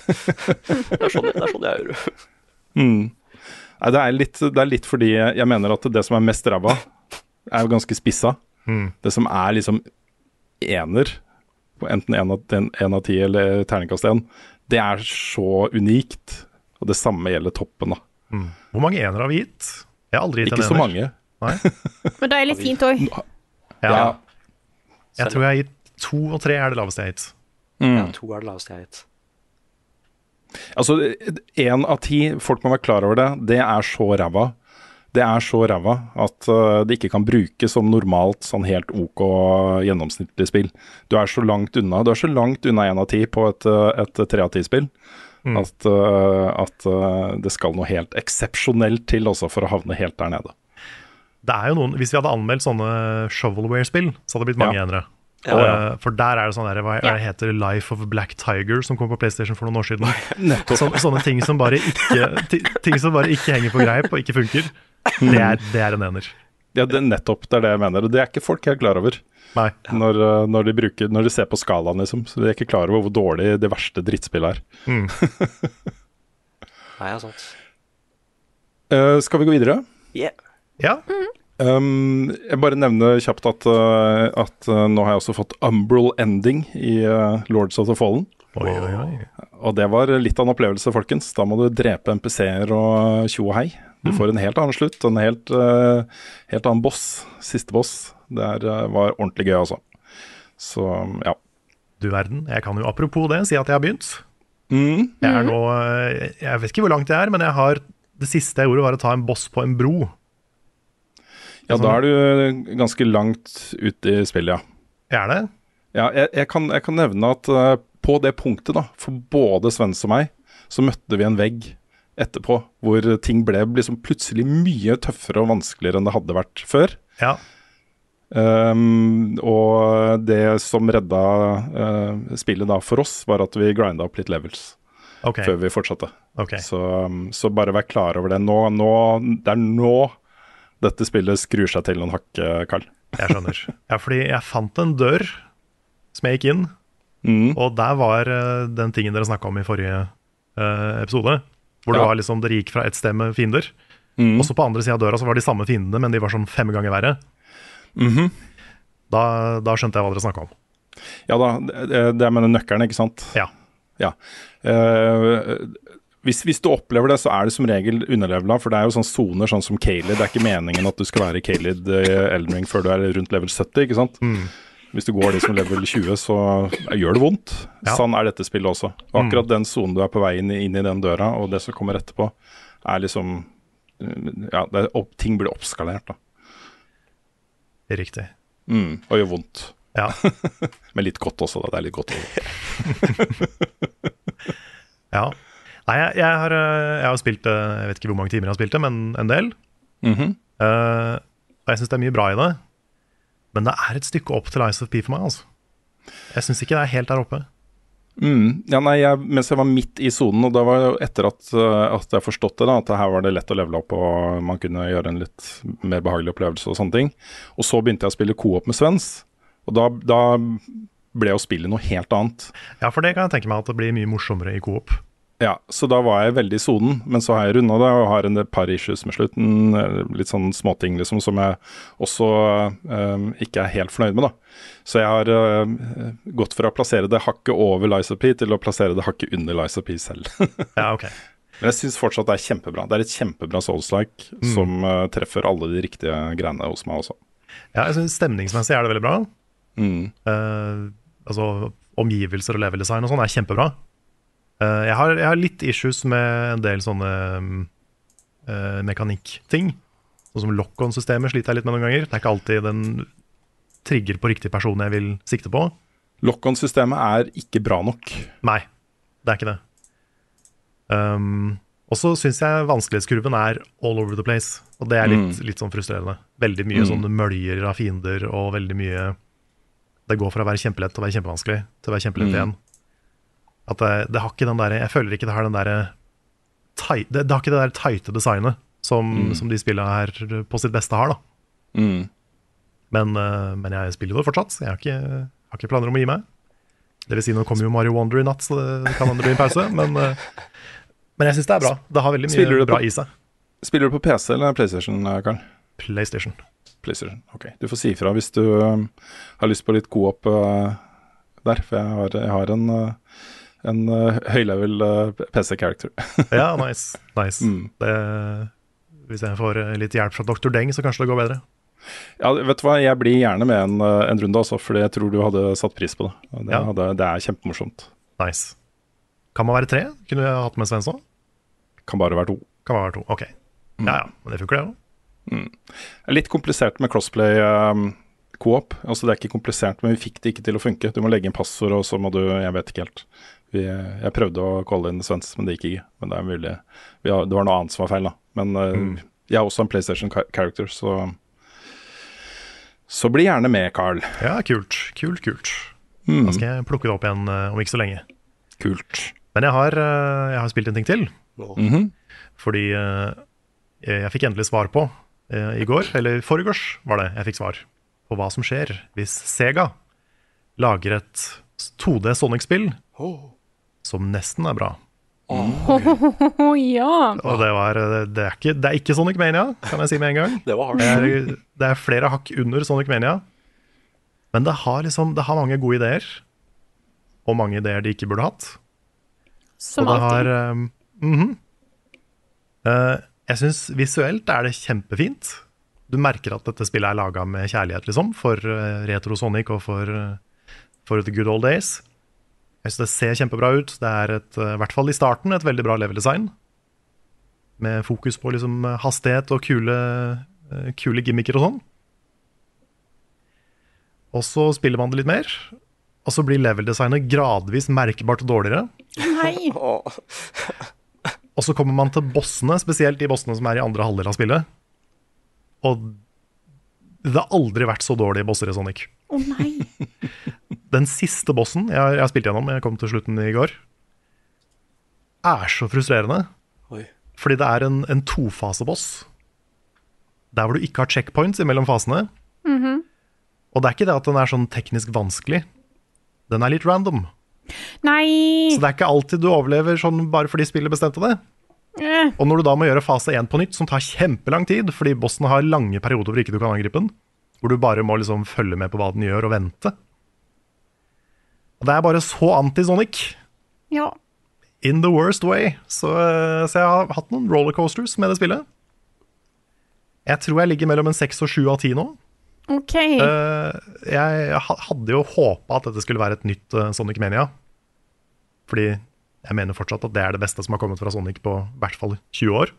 Det er sånn, det er sånn jeg gjør det. Mm. Nei, det, er litt, det er litt fordi jeg mener at det som er mest ræva, er jo ganske spissa. Mm. Det som er liksom ener, enten én av, en- en av ti eller terningkast én, det er så unikt. Og det samme gjelder toppen, da. Mm. Hvor mange enere har vi gitt? Jeg har aldri gitt Ikke en så mange. Nei? Men da er det litt fint òg. Ja. Ja. Jeg tror jeg har gitt to og tre er det laveste jeg har gitt. Mm. Ja, to er det laveste jeg har gitt. Altså, én av ti, folk må være klar over det, det er så ræva. Det er så ræva at uh, det ikke kan brukes som normalt, sånn helt OK gjennomsnittlig spill. Du er så langt unna Du er så langt unna én av ti på et, uh, et tre av ti-spill Mm. at, uh, at uh, det skal noe helt eksepsjonelt til også for å havne helt der nede. Det er jo noen, Hvis vi hadde anmeldt sånne shovelware-spill, så hadde det blitt mange Ja. enere. Ja, ja. eh, For der er det sånn der, hva hva Ja. det heter Life of Black Tiger, som kom på PlayStation for noen år siden. Så, sånne ting som bare ikke Ting som bare ikke henger på greip og ikke funker. Det er, det er en ener. Ja, det er nettopp det er det jeg mener. Og det er ikke folk helt klar over Nei. når, uh, når, de bruker, når de ser på skalaen, liksom. Så de er ikke klar over hvor dårlig det verste drittspillet er. Nei, ja, sant. Uh, skal vi gå videre? Yeah. Ja, Um, jeg bare nevner kjapt at, uh, at uh, nå har jeg også fått Umbral Ending i uh, Lords of the Fallen. oi, oi, oi. Og det var litt av en opplevelse, folkens. Da må du drepe MPC-er og tjo og hei. Du får en helt annen slutt, og en helt, uh, helt annen boss. Siste boss. Det er, uh, var ordentlig gøy, altså. Så ja. Du verden. Jeg kan jo apropos det si at jeg har begynt. Mm. Jeg er nå eh, Jeg vet ikke hvor langt jeg er, men jeg har det siste jeg gjorde, var å ta en boss på en bro. Ja, da er du ganske langt ute i spillet, ja. Jeg er det? Ja, jeg, jeg, kan, jeg kan nevne at eh, på det punktet, da, for både Svens og meg, så møtte vi en vegg etterpå hvor ting ble liksom plutselig mye tøffere og vanskeligere enn det hadde vært før. Ja. Um, og det som redda uh, spillet da for oss, var at vi grinda opp litt levels okay. før vi fortsatte. Okay. Så, um, så bare vær klar over det. Nå, nå, det er nå dette spillet skrur seg til noen hakk, Karl. Jeg skjønner. Ja, fordi jeg fant en dør som jeg gikk inn, Mm. og der var eh, den tingen dere snakka om i forrige uh, episode. Hvor det Ja. var liksom, dere gikk fra et sted med fiender, Mm. og så på andre sida av døra så var de samme fiendene, men de var sånn fem ganger verre. Mhm. Da, da skjønte jeg hva dere snakka om. Ja da, det, det er med nøkkelen, ikke sant? Ja. Ja. Uh, hvis, hvis du opplever det, så er det som regel underlevela, for det er jo sånne soner sånn som Kalid. Det er ikke meningen at du skal være Kalid i Elden Ring før du er rundt level 70, ikke sant? Mm. Hvis du går liksom level 20, så gjør det vondt. Ja. Sånn er dette spillet også. Og akkurat den sonen du er på vei inn i, inn i den døra, og det som kommer etterpå, er liksom Ja, det er opp, ting blir oppskalert, da. Riktig. Mm, og gjør vondt. Ja. Men litt godt også, da. Det er litt godt. ja. Nei, jeg, jeg, har, eh, jeg har spilt det Jeg vet ikke hvor mange timer jeg har spilt det, men en del. Mm -hmm. uh, og jeg syns det er mye bra i det. Men det er et stykke opp til Ice of P for meg. altså Jeg syns ikke det er helt der oppe. Mm. Ja, nei, jeg, mens jeg var midt i sonen, og da var det etter at, uh, at jeg forstått det, da, at her var det lett å levele opp og man kunne gjøre en litt mer behagelig opplevelse og sånne ting. Og så begynte jeg å spille co-op med Svens, og da, da ble jo spillet noe helt annet. Ja, for det kan jeg tenke meg at det blir mye morsommere i coop. Ja, så da var jeg veldig i sonen, men så har jeg runda det og har en par issues med slutten. eh, Litt sånn småting liksom som jeg også eh, ikke er helt fornøyd med, da. Så jeg har eh, gått fra å plassere det hakket over Liza P til å plassere det hakket under Liza P selv. Ja, ok. Men jeg syns fortsatt det er kjempebra. Det er et kjempebra Souls-like som eh, treffer alle de riktige greiene hos meg også. Ja, jeg synes Stemningsmessig er det veldig bra. Mm. Uh, altså Omgivelser og leveldesign og sånn er kjempebra. Eh, jeg, har, jeg har litt issues med en del sånne uh, mekanikkting. Sånn som lock-on-systemet sliter jeg litt med noen ganger. Det er ikke alltid den trigger på riktig person jeg vil sikte på. Lock-on-systemet er ikke bra nok. Nei, det er ikke det. Um, og så syns jeg vanskelighetskurven er all over the place. Og det er litt, litt sånn frustrerende. Veldig mye Mm. sånne møljer av fiender og veldig mye Det går fra å være kjempelett til å være kjempevanskelig til å være kjempelett Mm. igjen. At det, det har ikke den der, Jeg føler ikke det har den derre det, det har ikke det der tighte designet som, som de spillene her på sitt beste har. da Mm. men, eh, men jeg spiller det fortsatt. Jeg har ikke, har ikke planer om å gi meg. Det vil si, nå kommer jo Mario Wonder i natt, så det kan hende det blir en pause. Men, eh, men jeg syns det er bra. Det har veldig mye du bra på- i seg. Spiller du på PC eller PlayStation, eh, Karl? PlayStation. PlayStation, ok. Du får si ifra hvis du um, har lyst på litt co-op uh, der, for jeg har, jeg har en, uh, en uh, høylevel uh, PC-character. Ja, nice. nice. Mm. Det, hvis jeg får eh, litt hjelp fra Dr. Deng, så kanskje det går bedre. ja, vet du hva, jeg blir gjerne med en, en runde, altså, fordi jeg tror du hadde satt pris på det. Det, Ja. hadde, det er kjempemorsomt. Nice. Kan man være tre? Kunne jeg hatt med Svensson? Kan bare være to. Kan bare være to. Ok. Ja ja, men det funker, det òg. Er litt komplisert med crossplay um, co-op. Altså, det er ikke komplisert, men vi fikk det ikke til å funke. Du må legge inn passord, og så må du Jeg vet ikke helt. Vi, jeg prøvde å calle inn Svens, men det gikk ikke. Men det er mulig vi har, Det var noe annet som var feil, da. Men uh, jeg er også en PlayStation character, så Så bli gjerne med, Carl. Ja, kult. Kult, kult. Mm, Da skal jeg plukke det opp igjen eh, om ikke så lenge. kult. Men jeg har, eh, jeg har spilt en ting til. Mhm. Fordi eh, jeg fikk endelig svar på eh, i går, eller i forgårs var det jeg fikk svar på hva som skjer hvis Sega lager et 2D Sonic-spill som nesten er bra. Oh, ja. Og det, var, eh, det, er ikke, det er ikke Sonic Mania, kan jeg si med en gang. Det var Det er, det er flere hakk under Sonic Mania. Men det har, liksom, det har mange gode ideer. Og mange ideer de ikke burde hatt. Som og det alltid. har um, mhm. uh, Jeg syns visuelt er det kjempefint. Du merker at dette spillet er laga med kjærlighet, liksom, for uh, retro Sonic og for, uh, for the good old days. Jeg synes Det ser kjempebra ut. Det er et, eh, i hvert fall i starten et veldig bra level-design. Med fokus på liksom hastighet og kule, eh, kule gimmicker og sånn. Og så spiller man det litt mer, og så blir level-designet gradvis merkbart dårligere. Nei. Og så kommer man til bossene, spesielt de bossene som er i andre halvdel av spillet. Og det har aldri vært så dårlige bosser i Sonic. Å nei. Den siste bossen jeg, har- jeg har spilt gjennom, jeg kom til slutten i går, er så frustrerende. Oi. Fordi det er en, en tofaseboss. Der hvor du ikke har checkpoints imellom fasene. Og det er ikke det at den er sånn teknisk vanskelig. Den er litt random. Nei. Så det er ikke alltid du overlever sånn bare fordi spillet bestemte det. Eh, Og når du da må gjøre fase 1 på nytt, som tar kjempelang tid, fordi bossen har lange perioder hvor ikke du kan angripe den, hvor du bare må liksom følge med på hva den gjør, og vente. Og det er bare så anti-Sonic. Ja. In the worst way. Så, eh, så jeg har hatt noen rollercoasters med det spillet. Jeg tror jeg ligger mellom en seks og sju av ti nå. OK. Eh, jeg hadde jo håpa at dette skulle være et nytt eh, Sonic Mania. Fordi jeg mener fortsatt at det er det beste som har kommet fra Sonic på i hvert fall 20 år.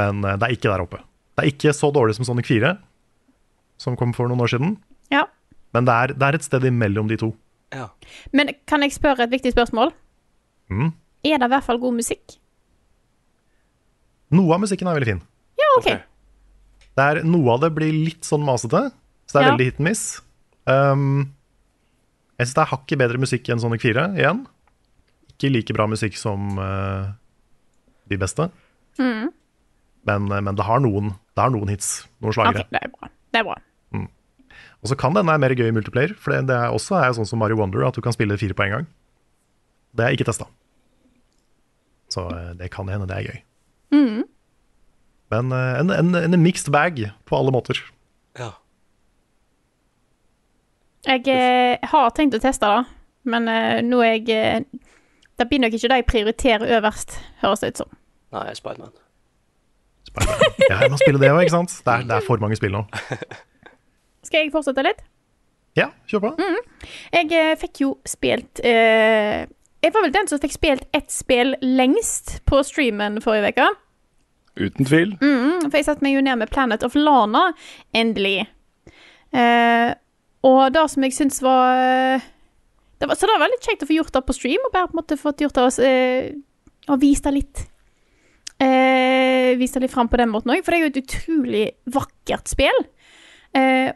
Men det er ikke der oppe. Det er ikke så dårlig som Sonic 4, som kom for noen år siden. Ja. Men det er, det er et sted imellom de to. Ja. Men kan jeg spørre et viktig spørsmål? Mm. Er det i hvert fall god musikk? Noe av musikken er veldig fin. Ja, OK. okay. Det er, noe av det blir litt sånn masete, så det er Ja. veldig hit and miss. Um, jeg syns det er hakket bedre musikk enn Sonic 4 igjen. Ikke like bra musikk som uh, de beste. Mm. Men, eh, men det, har noen, det har noen hits, noen OK, Okay, det er bra. Det er bra. Og så kan denne være mer gøy i multiplayer, for det, det er også er sånn som Mario Wonder, at du kan spille fire på en gang. Det er ikke testa. Så eh, det kan hende det er gøy. Mm. Men eh, en, en, en mixed bag på alle måter. ja. Jeg eh, har tenkt å teste det, men eh, nå er jeg eh, Det blir nok ikke det jeg prioriterer øverst, høres det ut som. Nei, Spiderman. Ja, jeg må spille det òg, ikke sant? Det er, det er for mange spill nå. Skal jeg fortsette litt? Ja, kjør på. Jeg eh, fikk jo spilt eh, Jeg var vel den som fikk spilt ett spill lengst på streamen forrige uke. Uten tvil. Mm, for jeg satte meg jo ned med Planet of Lana, endelig. Eh, og det som jeg syns var, eh, det var Så det var veldig kjekt å få gjort det på stream, og bare på en måte fått gjort det eh, og vist det litt. Eh, vist det litt fram på den måten òg, for det er jo et utrolig vakkert spill. Eh,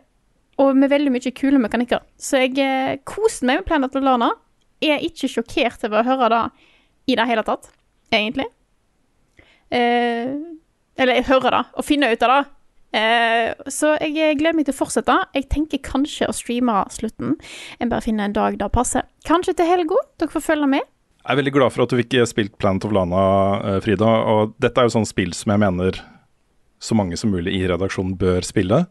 og med veldig mye kule mekanikker. Så jeg eh, koste meg med Planet of Lana. Jeg er ikke sjokkert over å høre det i det hele tatt, egentlig. Eh, eller jeg hører det, og finner ut av det. Eh, så jeg eh, gleder meg til å fortsette. Jeg tenker kanskje å streame slutten. Jeg bare finner en dag det passer. Kanskje til helga. Dere får følge med. Jeg er veldig glad for at du fikk spilt Planet of Lana, eh, Frida. Og dette er jo sånn spill som jeg mener så mange som mulig i redaksjonen bør spille.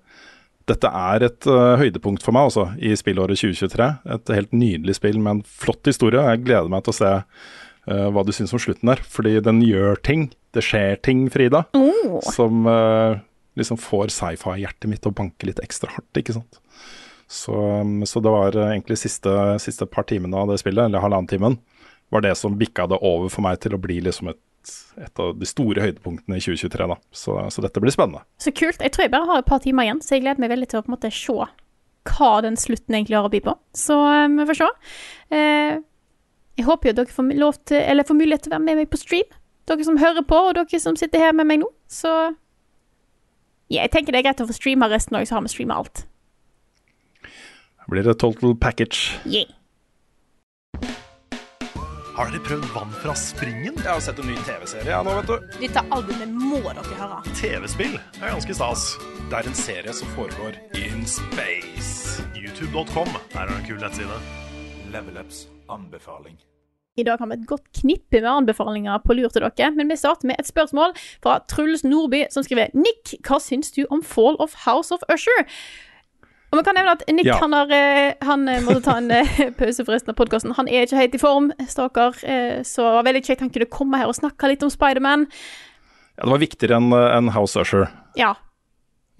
Dette er et uh, høydepunkt for meg også, i spillåret 2023. Et helt nydelig spill med en flott historie. Jeg gleder meg til å se uh, hva du syns om slutten der. Fordi den gjør ting. Det skjer ting, Frida, Oh. som uh, liksom får sci-fi-hjertet mitt til å banke litt ekstra hardt, ikke sant. Så, um, så det var egentlig siste, siste par timene av det spillet, eller halvannen timen, var det som bikka det over for meg til å bli liksom et, et av de store høydepunktene i 2023. da. Så, så dette blir spennende. Så kult. Jeg tror jeg bare har et par timer igjen, så jeg gleder meg veldig til å på en måte se hva den slutten egentlig har å by på. Så eh, vi får se. Eh, jeg håper jo dere får, lov til, eller får mulighet til å være med meg på stream. Dere som hører på, og dere som sitter her med meg nå. Så ja, jeg tenker det er greit å få streama resten òg, så har vi streama alt. Det blir et total package. Yeah. Har dere prøvd vann fra springen? Jeg har sett en ny TV-serie ja, nå, vet du. Dette albumet må dere høre. TV-spill er ganske stas. Det er en serie som foregår in space. YouTube.com Der er en kul nettside. Level Ups anbefaling. I dag har vi et godt knippe med anbefalinger på lur til dere, men vi starter med et spørsmål fra Truls Nordby, som skriver Nick, hva syns du om Fall of House of Usher? Og vi kan nevne at Nick Ja. han, har, eh, han eh, måtte ta en eh, pause for resten av podkasten. Han er ikke helt i form, stakkar, eh, så det var veldig kjekt han kunne komme her og snakke litt om Spiderman. Ja, det var viktigere enn en House Usher. Ja.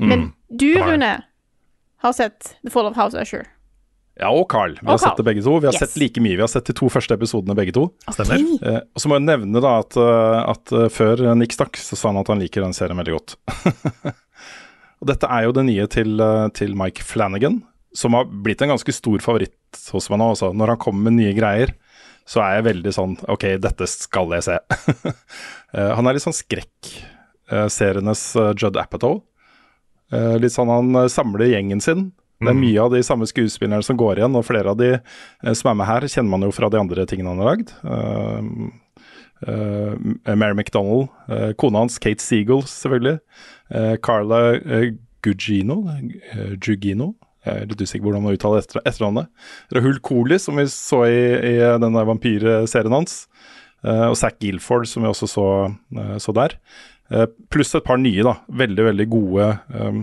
Mm. Men du. Rune, har sett The Fall of House Usher. Ja, og Carl. Vi Og har Carl. sett det begge to. Vi har Yes. sett like mye. Vi har sett de to første episodene begge to. Stemmer. Ok. Eh, og så må jeg nevne da at, at før Nick stakk, så sa han at han liker den serien veldig godt. og dette er jo det nye til, eh, til Mike Flanagan, som har blitt en ganske stor favoritt hos meg nå. Også. Når han kommer med nye greier, så er jeg veldig sånn OK, dette skal jeg se. Eh, han er litt sånn skrekk-serienes eh, Judd Apatow. Litt sånn han samler gjengen sin. Det er mye av de samme skuespillerne som går igjen, og flere av de som er med her, kjenner man jo fra de andre tingene han har lagd. Uh, Mary McDonald, uh, kona hans Kate Seagull, selvfølgelig. Uh, Carla Gugino, Gugino, jeg er litt usikker hvordan man uttaler etter, etternavnet. Rahul Kohli, som vi så i, i denne vampyrserien hans. Og Zack Gilford, som vi også så, så der. Pluss et par nye, da. Veldig, veldig gode um,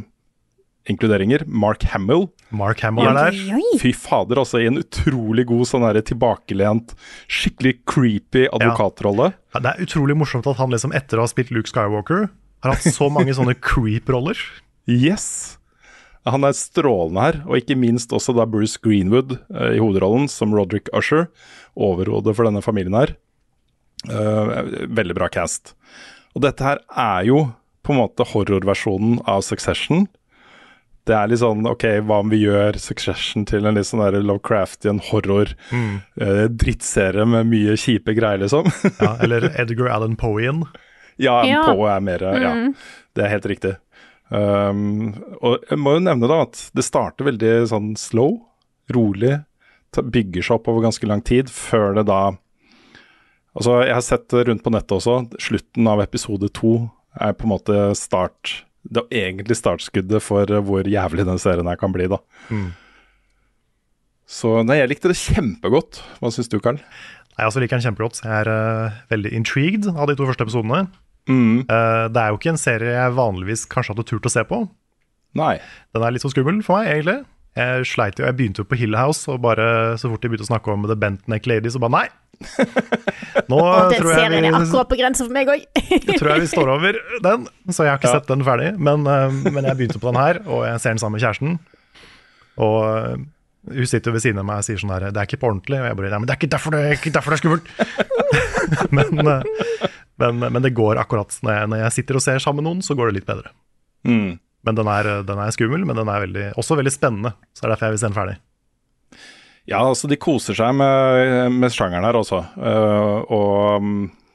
inkluderinger. Mark Hamill. Mark Hamill er der. Fy fader, altså. I en utrolig god sånn der tilbakelent, skikkelig creepy advokatrolle. Ja, Det er utrolig morsomt at han liksom etter å ha spilt Luke Skywalker, har hatt så mange sånne creep-roller. Yes! Han er strålende her, og ikke minst også da Bruce Greenwood eh, i hovedrollen som Roderick Usher, overhodet for denne familien her. Eh, veldig bra cast. Og dette her er jo på en måte horrorversjonen av Succession. Det er litt sånn OK, hva om vi gjør Succession til en litt sånn der Lovecraftian horror eh, drittserie med mye kjipe greier, liksom? Ja, eller Edgar Allan Poe-en. Ja, Ja. Poe er mer Ja, det er helt riktig. Um, og jeg må jo nevne da at det starter veldig sånn slow, rolig. Bygger seg opp over ganske lang tid, før det da Altså, jeg har sett rundt på nettet også, slutten av episode to er på en måte start Det er egentlig startskuddet for eh, hvor jævlig den serien her kan bli, da. Så nei, jeg likte det kjempegodt. Hva syns du, Karl? Jeg også liker den kjempegodt. Jeg er uh, veldig intrigued av de to første episodene. Mm. Uh, det er jo ikke en serie jeg vanligvis kanskje hadde turt å se på. Nei. Den er litt så skummel for meg, egentlig. Jeg sleit jo, jeg begynte jo på Hill House, og bare så fort de begynte å snakke om The Bent Neck Lady, så bare nei. Nå Og den tror jeg, serien er akkurat på grensa for meg òg. tror jeg vi står over den, så jeg har ikke Ja. sett den ferdig. Men, eh, men jeg begynte på den her, og jeg ser den sammen med kjæresten. Og eh, hun sitter ved siden av meg og sier sånn her Det er ikke på ordentlig. Og jeg bare Nei, men det er ikke derfor det, er ikke derfor det er skummelt. men, eh, men, men det går akkurat når jeg, når jeg sitter og ser sammen med noen, så går det litt bedre. Mm. Men den er, den er skummel, men den er veldig, også veldig spennende. Så det er derfor jeg vil se den ferdig. Ja, altså de koser seg med, med sjangeren her også. Uh, og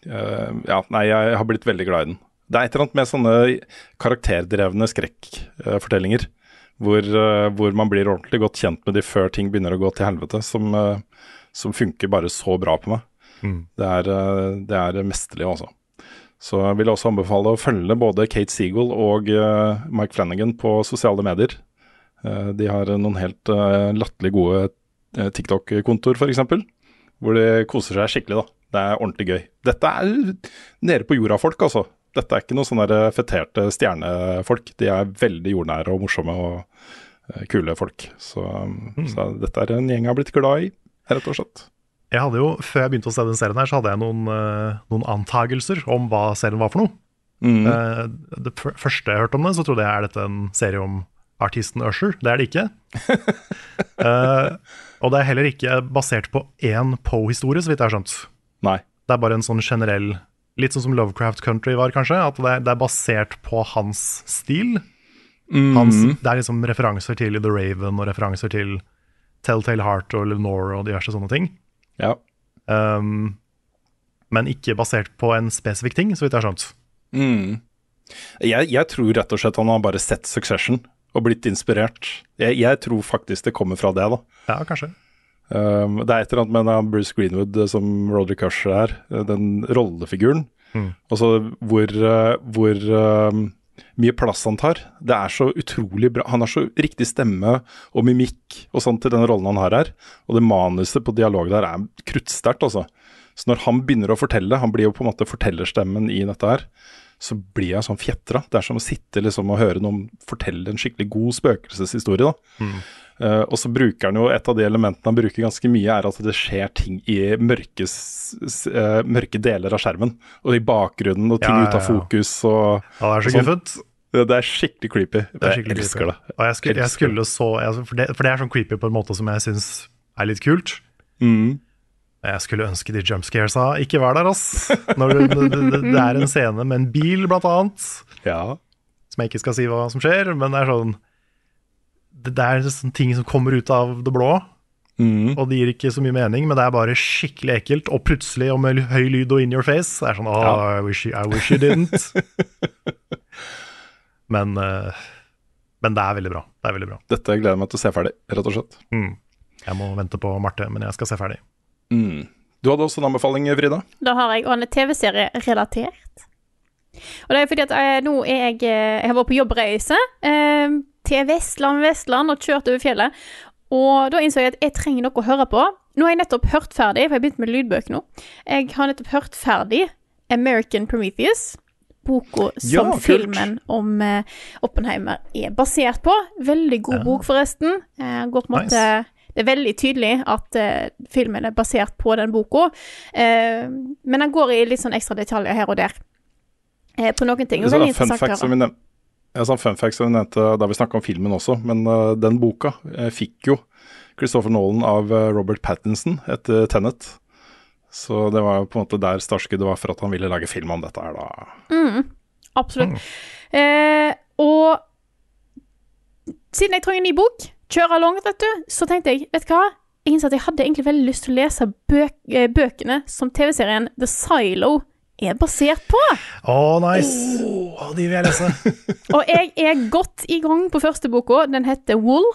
eh, ja, nei, jeg har blitt veldig glad i den. Det er et eller annet med sånne karakterdrevne skrekkfortellinger. Hvor, eh, hvor man blir ordentlig godt kjent med de før ting begynner å gå til helvete. Som, som funker bare så bra på meg. Mm. Det, er, det er mesterlig, altså. Så jeg vil også anbefale å følge både Kate Seagull og Mike Flanagan på sosiale medier. De har noen helt uh, latterlig gode TikTok-kontoer, f.eks. Hvor de koser seg skikkelig. da. Det er ordentlig gøy. Dette er nede på jorda-folk, altså. Dette er ikke noen sånne der feterte stjernefolk. De er veldig jordnære og morsomme og eh, kule folk. Så, så dette er en gjeng jeg har blitt glad i, rett og slett. Jeg hadde jo, Før jeg begynte å se den serien, her, så hadde jeg noen, eh, noen antagelser om hva serien var for noe. Mm. Eh, det første jeg hørte om det, så trodde jeg er dette en serie om artisten Usher. Det er det ikke. Eh, og det er heller ikke basert på én Poe-historie, så vidt jeg har skjønt. Nei. Det er bare en sånn generell Litt sånn som Lovecraft Country var, kanskje. At det er, det er basert på hans stil. Hans, det er liksom referanser til The Raven og referanser til Telltale Heart og Lenore og diverse sånne ting. Ja. Um, men ikke basert på en spesifikk ting, så vidt jeg har skjønt. Mm. Jeg, jeg tror rett og slett han har bare sett Succession og blitt inspirert. Jeg, jeg tror faktisk det kommer fra det, da. Ja, kanskje. Um, det er et eller annet med Bruce Greenwood eh, som Roderick Usher er, eh, den rollefiguren. Mm. Altså hvor, eh, hvor um, mye plass han tar. Det er så utrolig bra. Han har så riktig stemme og mimikk og sånt til den rollen han har her. Og det manuset på dialog der er kruttsterkt, altså. Så når han begynner å fortelle, han blir jo på en måte fortellerstemmen i dette her, så blir jeg sånn fjetra. Det er som å sitte liksom og høre noen fortelle en skikkelig god spøkelseshistorie, da. Eh, og så bruker han jo et av de elementene han bruker ganske mye, er at det skjer ting i mørke, s- eh, mørke deler av skjermen. Og i bakgrunnen, og ting Ja, ja, ut av fokus og Ja, det er så sånn. guffent. Det det er skikkelig creepy. Det er Jeg skikkelig elsker creepy. det. Og jeg skulle, jeg skulle så jeg, for, det, for det er sånn creepy på en måte som jeg syns er litt kult. Mm. Jeg skulle ønske de jumpscaresa ikke var der, ass. Når det, det, det, er en scene med en bil, blant annet, Ja. som jeg ikke skal si hva som skjer, men det er sånn Det, er sånne ting som kommer ut av det blå, Mm. og det gir ikke så mye mening, men det er bare skikkelig ekkelt. Og plutselig, og med høy lyd og in your face, det er sånn oh, Ja. I, wish you, I wish you didn't. men, eh, men det er veldig bra. Det er veldig bra. Dette gleder jeg meg til å se ferdig, rett og slett. Mm. Jeg må vente på Marte, men jeg skal se ferdig. Mm. Du hadde også en anbefaling, Frida? Da har jeg en TV-serie relatert. Og det er fordi at jeg, nå er jeg eh, Jeg har vært på jobbreise eh, til Vestland, Vestland og kjørt over fjellet. Og da innså jeg at jeg trenger noe å høre på. Nå har jeg nettopp hørt ferdig, for jeg har begynt med lydbøker nå. Jeg har nettopp hørt ferdig American Prometheus. Boka som ja, filmen om eh, Oppenheimer er basert på. Veldig god Ja. bok, forresten. Eh, går på en Nice. Det er veldig tydelig at eh, filmen er basert på den boka. Eh, men den går i litt sånn ekstra detaljer her og der. Eh, på noen ting. Og Så veldig fun interessant å høre. ja, sånn fun fact som vi nevnte da vi snakka om filmen også, men uh, den boka uh, fikk jo Christopher Nolan av uh, Robert Pattinson etter Tenet. Så det var på en måte der startskuddet var for at han ville lage film om dette her, da. Mm, absolutt. Eh, og siden jeg trenger en ny bok, kjøre langt, vet du, så tenkte jeg, vet du hva? Jeg innså at jeg hadde egentlig veldig lyst til å lese bøk eh, bøkene som TV-serien The Silo er basert på. Å, nice! Å, de vil jeg lese. Og jeg er godt i gang på første boka. Den heter Wool.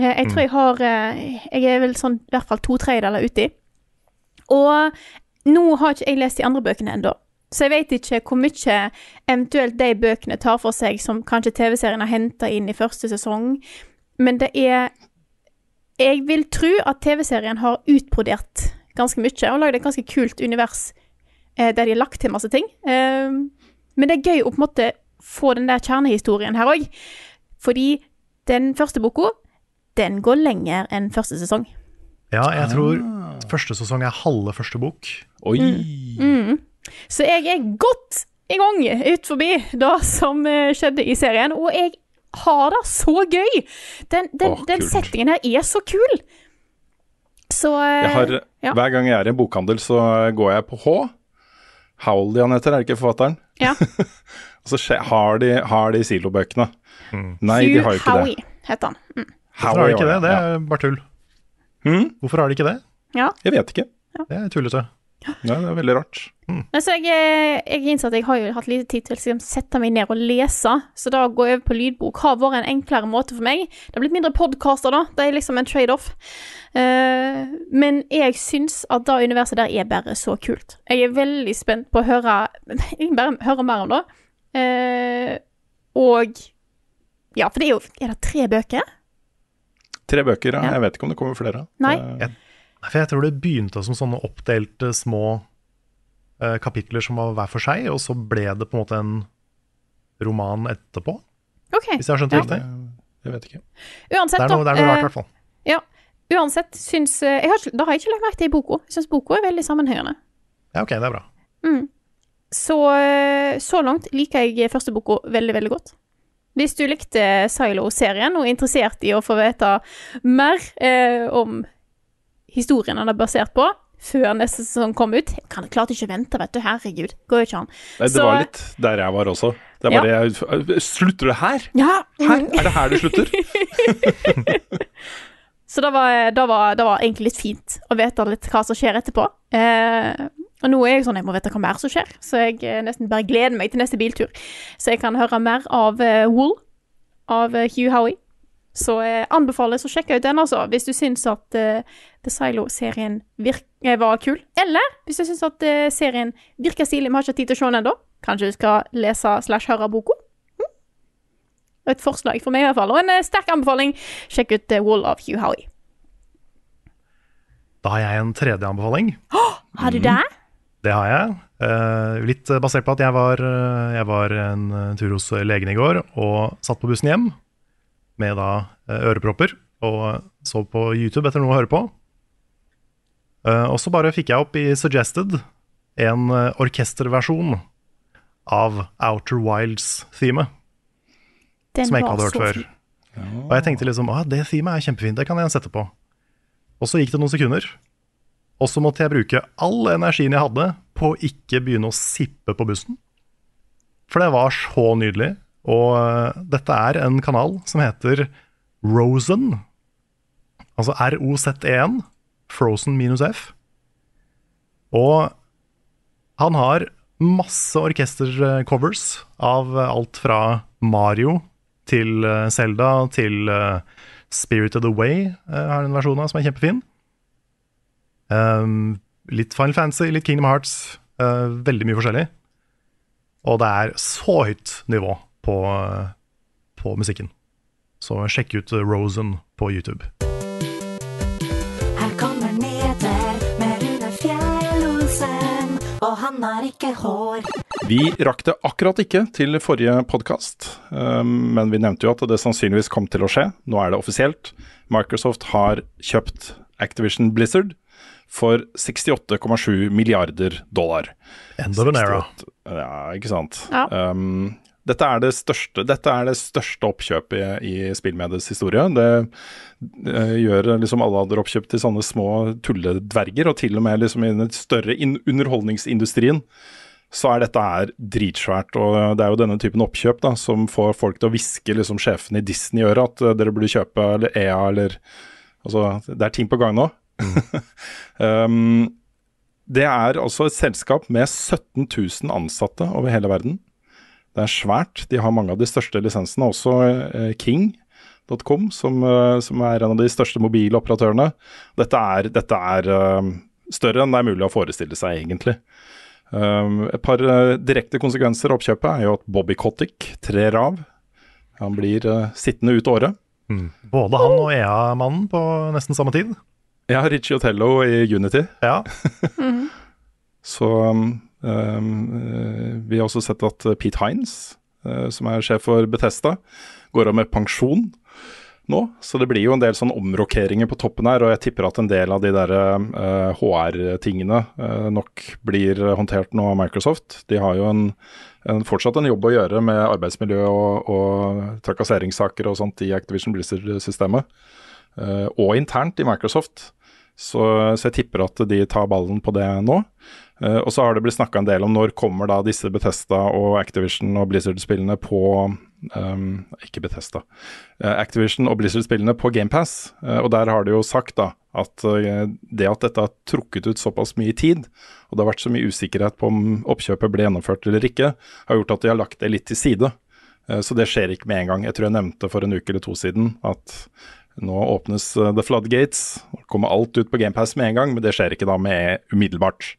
Eh, Jeg tror jeg har eh, Jeg er vel sånn i hvert fall to tredjedeler uti. Og nå har ikke jeg lest de andre bøkene ennå. Så jeg vet ikke hvor mye eventuelt de bøkene tar for seg som kanskje TV-serien har henta inn i første sesong. Men det er Jeg vil tro at TV-serien har utbrodert ganske mye og lagd et ganske kult univers eh, der de har lagt til masse ting. Eh, men det er gøy å på en måte få den der kjernehistorien her òg. Fordi den første boka, den går lenger enn første sesong. Ja, jeg tror første sesong er halve første bok. Oi! Mm. Så jeg er godt i gang ut forbi det som eh, skjedde i serien, og jeg har det så gøy! Den, den, Åh, den settingen her er så kul! Så eh, Jeg har, ja. Hver gang jeg er i en bokhandel, så går jeg på H. Howley han heter, er det ikke forfatteren? Ja. Og så har de, har de silobøkene. Nei, de har jo ikke det. Howie heter han. Mm. Hvorfor har de ikke det? Det er bare tull. Mm? Hvorfor har de ikke det? Ja. Jeg vet ikke. Det er tullete. Nei, det er veldig rart. Men så jeg, eh, jeg innså at jeg har jo hatt lite tid til å liksom, sette meg ned og lese, så da å gå over på lydbok har vært en enklere måte for meg. Det har blitt mindre podkaster, da. Det er liksom en trade-off. Uh, men jeg syns at det universet der er bare så kult. Jeg er veldig spent på å høre Jeg bare høre mer om det. Uh, og Ja, for det er jo Er det tre bøker? Tre bøker, ja. Ja. Jeg vet ikke om det kommer flere. Nei. Det- Nei, For jeg tror det begynte som sånne oppdelte små eh, kapitler som var hver for seg, og så ble det på en måte en roman etterpå, OK. hvis jeg har skjønt Ja. riktig. Jeg vet ikke. Uansett, Det er noe, det er noe rart, i hvert fall. eh, ja, uansett syns eh, jeg har Da har jeg ikke lagt merke til i boka. Jeg syns boka er veldig sammenhengende. Ja, ok, det er bra. Så, eh, så langt liker jeg første boka veldig, veldig godt. Hvis du likte Silo-serien og er interessert i å få vite mer eh, om historien han er basert på, før neste sesong kom ut Jeg kan klart ikke vente, vet du. Herregud. Går jo ikke an. Nei, det Så- var litt der jeg var også. Det er bare jeg, Slutter du her? Ja! Her? Er det her du slutter? Så det var, det, var, det var egentlig litt fint å vite litt hva som skjer etterpå. Eh, og nå er jeg sånn, jeg må vite hva mer som skjer, så jeg eh, nesten bare gleder meg til neste biltur. Så jeg kan høre mer av uh, Wool, av uh, Hugh Howie. Så eh, anbefales å sjekke ut den, altså, hvis du syns at eh, The Silo-serien eh, var kul. Eller hvis du syns at eh, serien virker stilig, vi har ikke tid til å se den ennå. Kanskje du skal lese slash høre boka. Hm? Et forslag for meg, i hvert fall. Og en eh, sterk anbefaling. Sjekk ut The Wall of Hugh Howie. Da har jeg en tredje anbefaling. Har du det? Det har jeg. Uh, litt basert på at jeg var, jeg var en tur hos legen i går og satt på bussen hjem med da ørepropper og så på YouTube etter noe å høre på. Eh, og så bare fikk jeg opp i Suggested en eh, orkesterversjon av Outer Wilds-themet, som jeg ikke hadde hørt før. Ja. Og jeg tenkte liksom ah, det themet er kjempefint, det kan jeg sette på. Og så gikk det noen sekunder, og så måtte jeg bruke all energien jeg hadde på å ikke begynne å sippe på bussen. For det var så nydelig. Og uh, dette er en kanal som heter Rosen. Altså R-O-Z-E-N. Frozen minus F. Og han har masse orkestercovers av alt fra Mario til Selda Zelda til Spirit of the Way har en versjon av som er kjempefin. Um, litt Final Fantasy, litt Kingdom Hearts. Uh, veldig mye forskjellig. Og det er så høyt nivå på, eh, på musikken. Så sjekk ut eh, Rosen på YouTube. Og han har ikke hår. Vi rakk det akkurat ikke til forrige podkast, men vi nevnte jo at det sannsynligvis kom til å skje. Nå er det offisielt. Microsoft har kjøpt Activision Blizzard for 68,7 milliarder dollar. End of an era. 68 Ja, ikke sant. Ja. Um, dette, er det største, er det største oppkjøpet i, i spillmediets historie. Det det gjør liksom alle andre oppkjøp til sånne små tulledverger, og til og med liksom i den større in underholdningsindustrien så er dette her dritsvært. Og det er jo denne typen oppkjøp da, som får folk til å hviske liksom, sjefen i Disney i øret at eh, dere burde kjøpe eller EA eller Altså, det er ting på gang nå. um, det er altså et selskap med 17 000 ansatte over hele verden. Det er svært. De har mange av de største lisensene, også eh, King.com, som, eh, som er en av de største mobiloperatørene. Dette er, dette er eh, større enn det er mulig å forestille seg, egentlig. Um, et par uh, direkte konsekvenser av oppkjøpet er jo at Bobby Kotick trer av. Han blir uh, sittende ut året. Både han og EA-mannen på nesten samme tid. Ja, Richie Otello i Unity. Ja, Så um, um, vi har også sett at Pete Hines, uh, som er sjef for Betesta, går av med pensjon nå. Så det blir jo en del sånn omrokeringer på toppen her, og jeg tipper at en del av de der HR-tingene nok blir håndtert nå av Microsoft. De har jo en, en, fortsatt en jobb å gjøre med arbeidsmiljø og, og trakasseringssaker og sånt i Activision Blizzard-systemet. Og internt i Microsoft. Så, så jeg tipper at de tar ballen på det nå. Eh, og så har det blitt snakka en del om når kommer da disse Bethesda og Activision og Blizzard-spillene på um, Ikke Bethesda. Uh, Activision og Blizzard-spillene på GamePass. Uh, og der har de jo sagt da at eh, det at dette har trukket ut såpass mye tid, og det har vært så mye usikkerhet på om oppkjøpet ble gjennomført eller ikke, har gjort at de har lagt det litt til side. Eh, så det skjer ikke med en gang. Jeg tror jeg nevnte for en uke eller to siden at nå åpnes eh, The Floodgates. Kommer alt ut på GamePass med en gang, men det skjer ikke da med umiddelbart.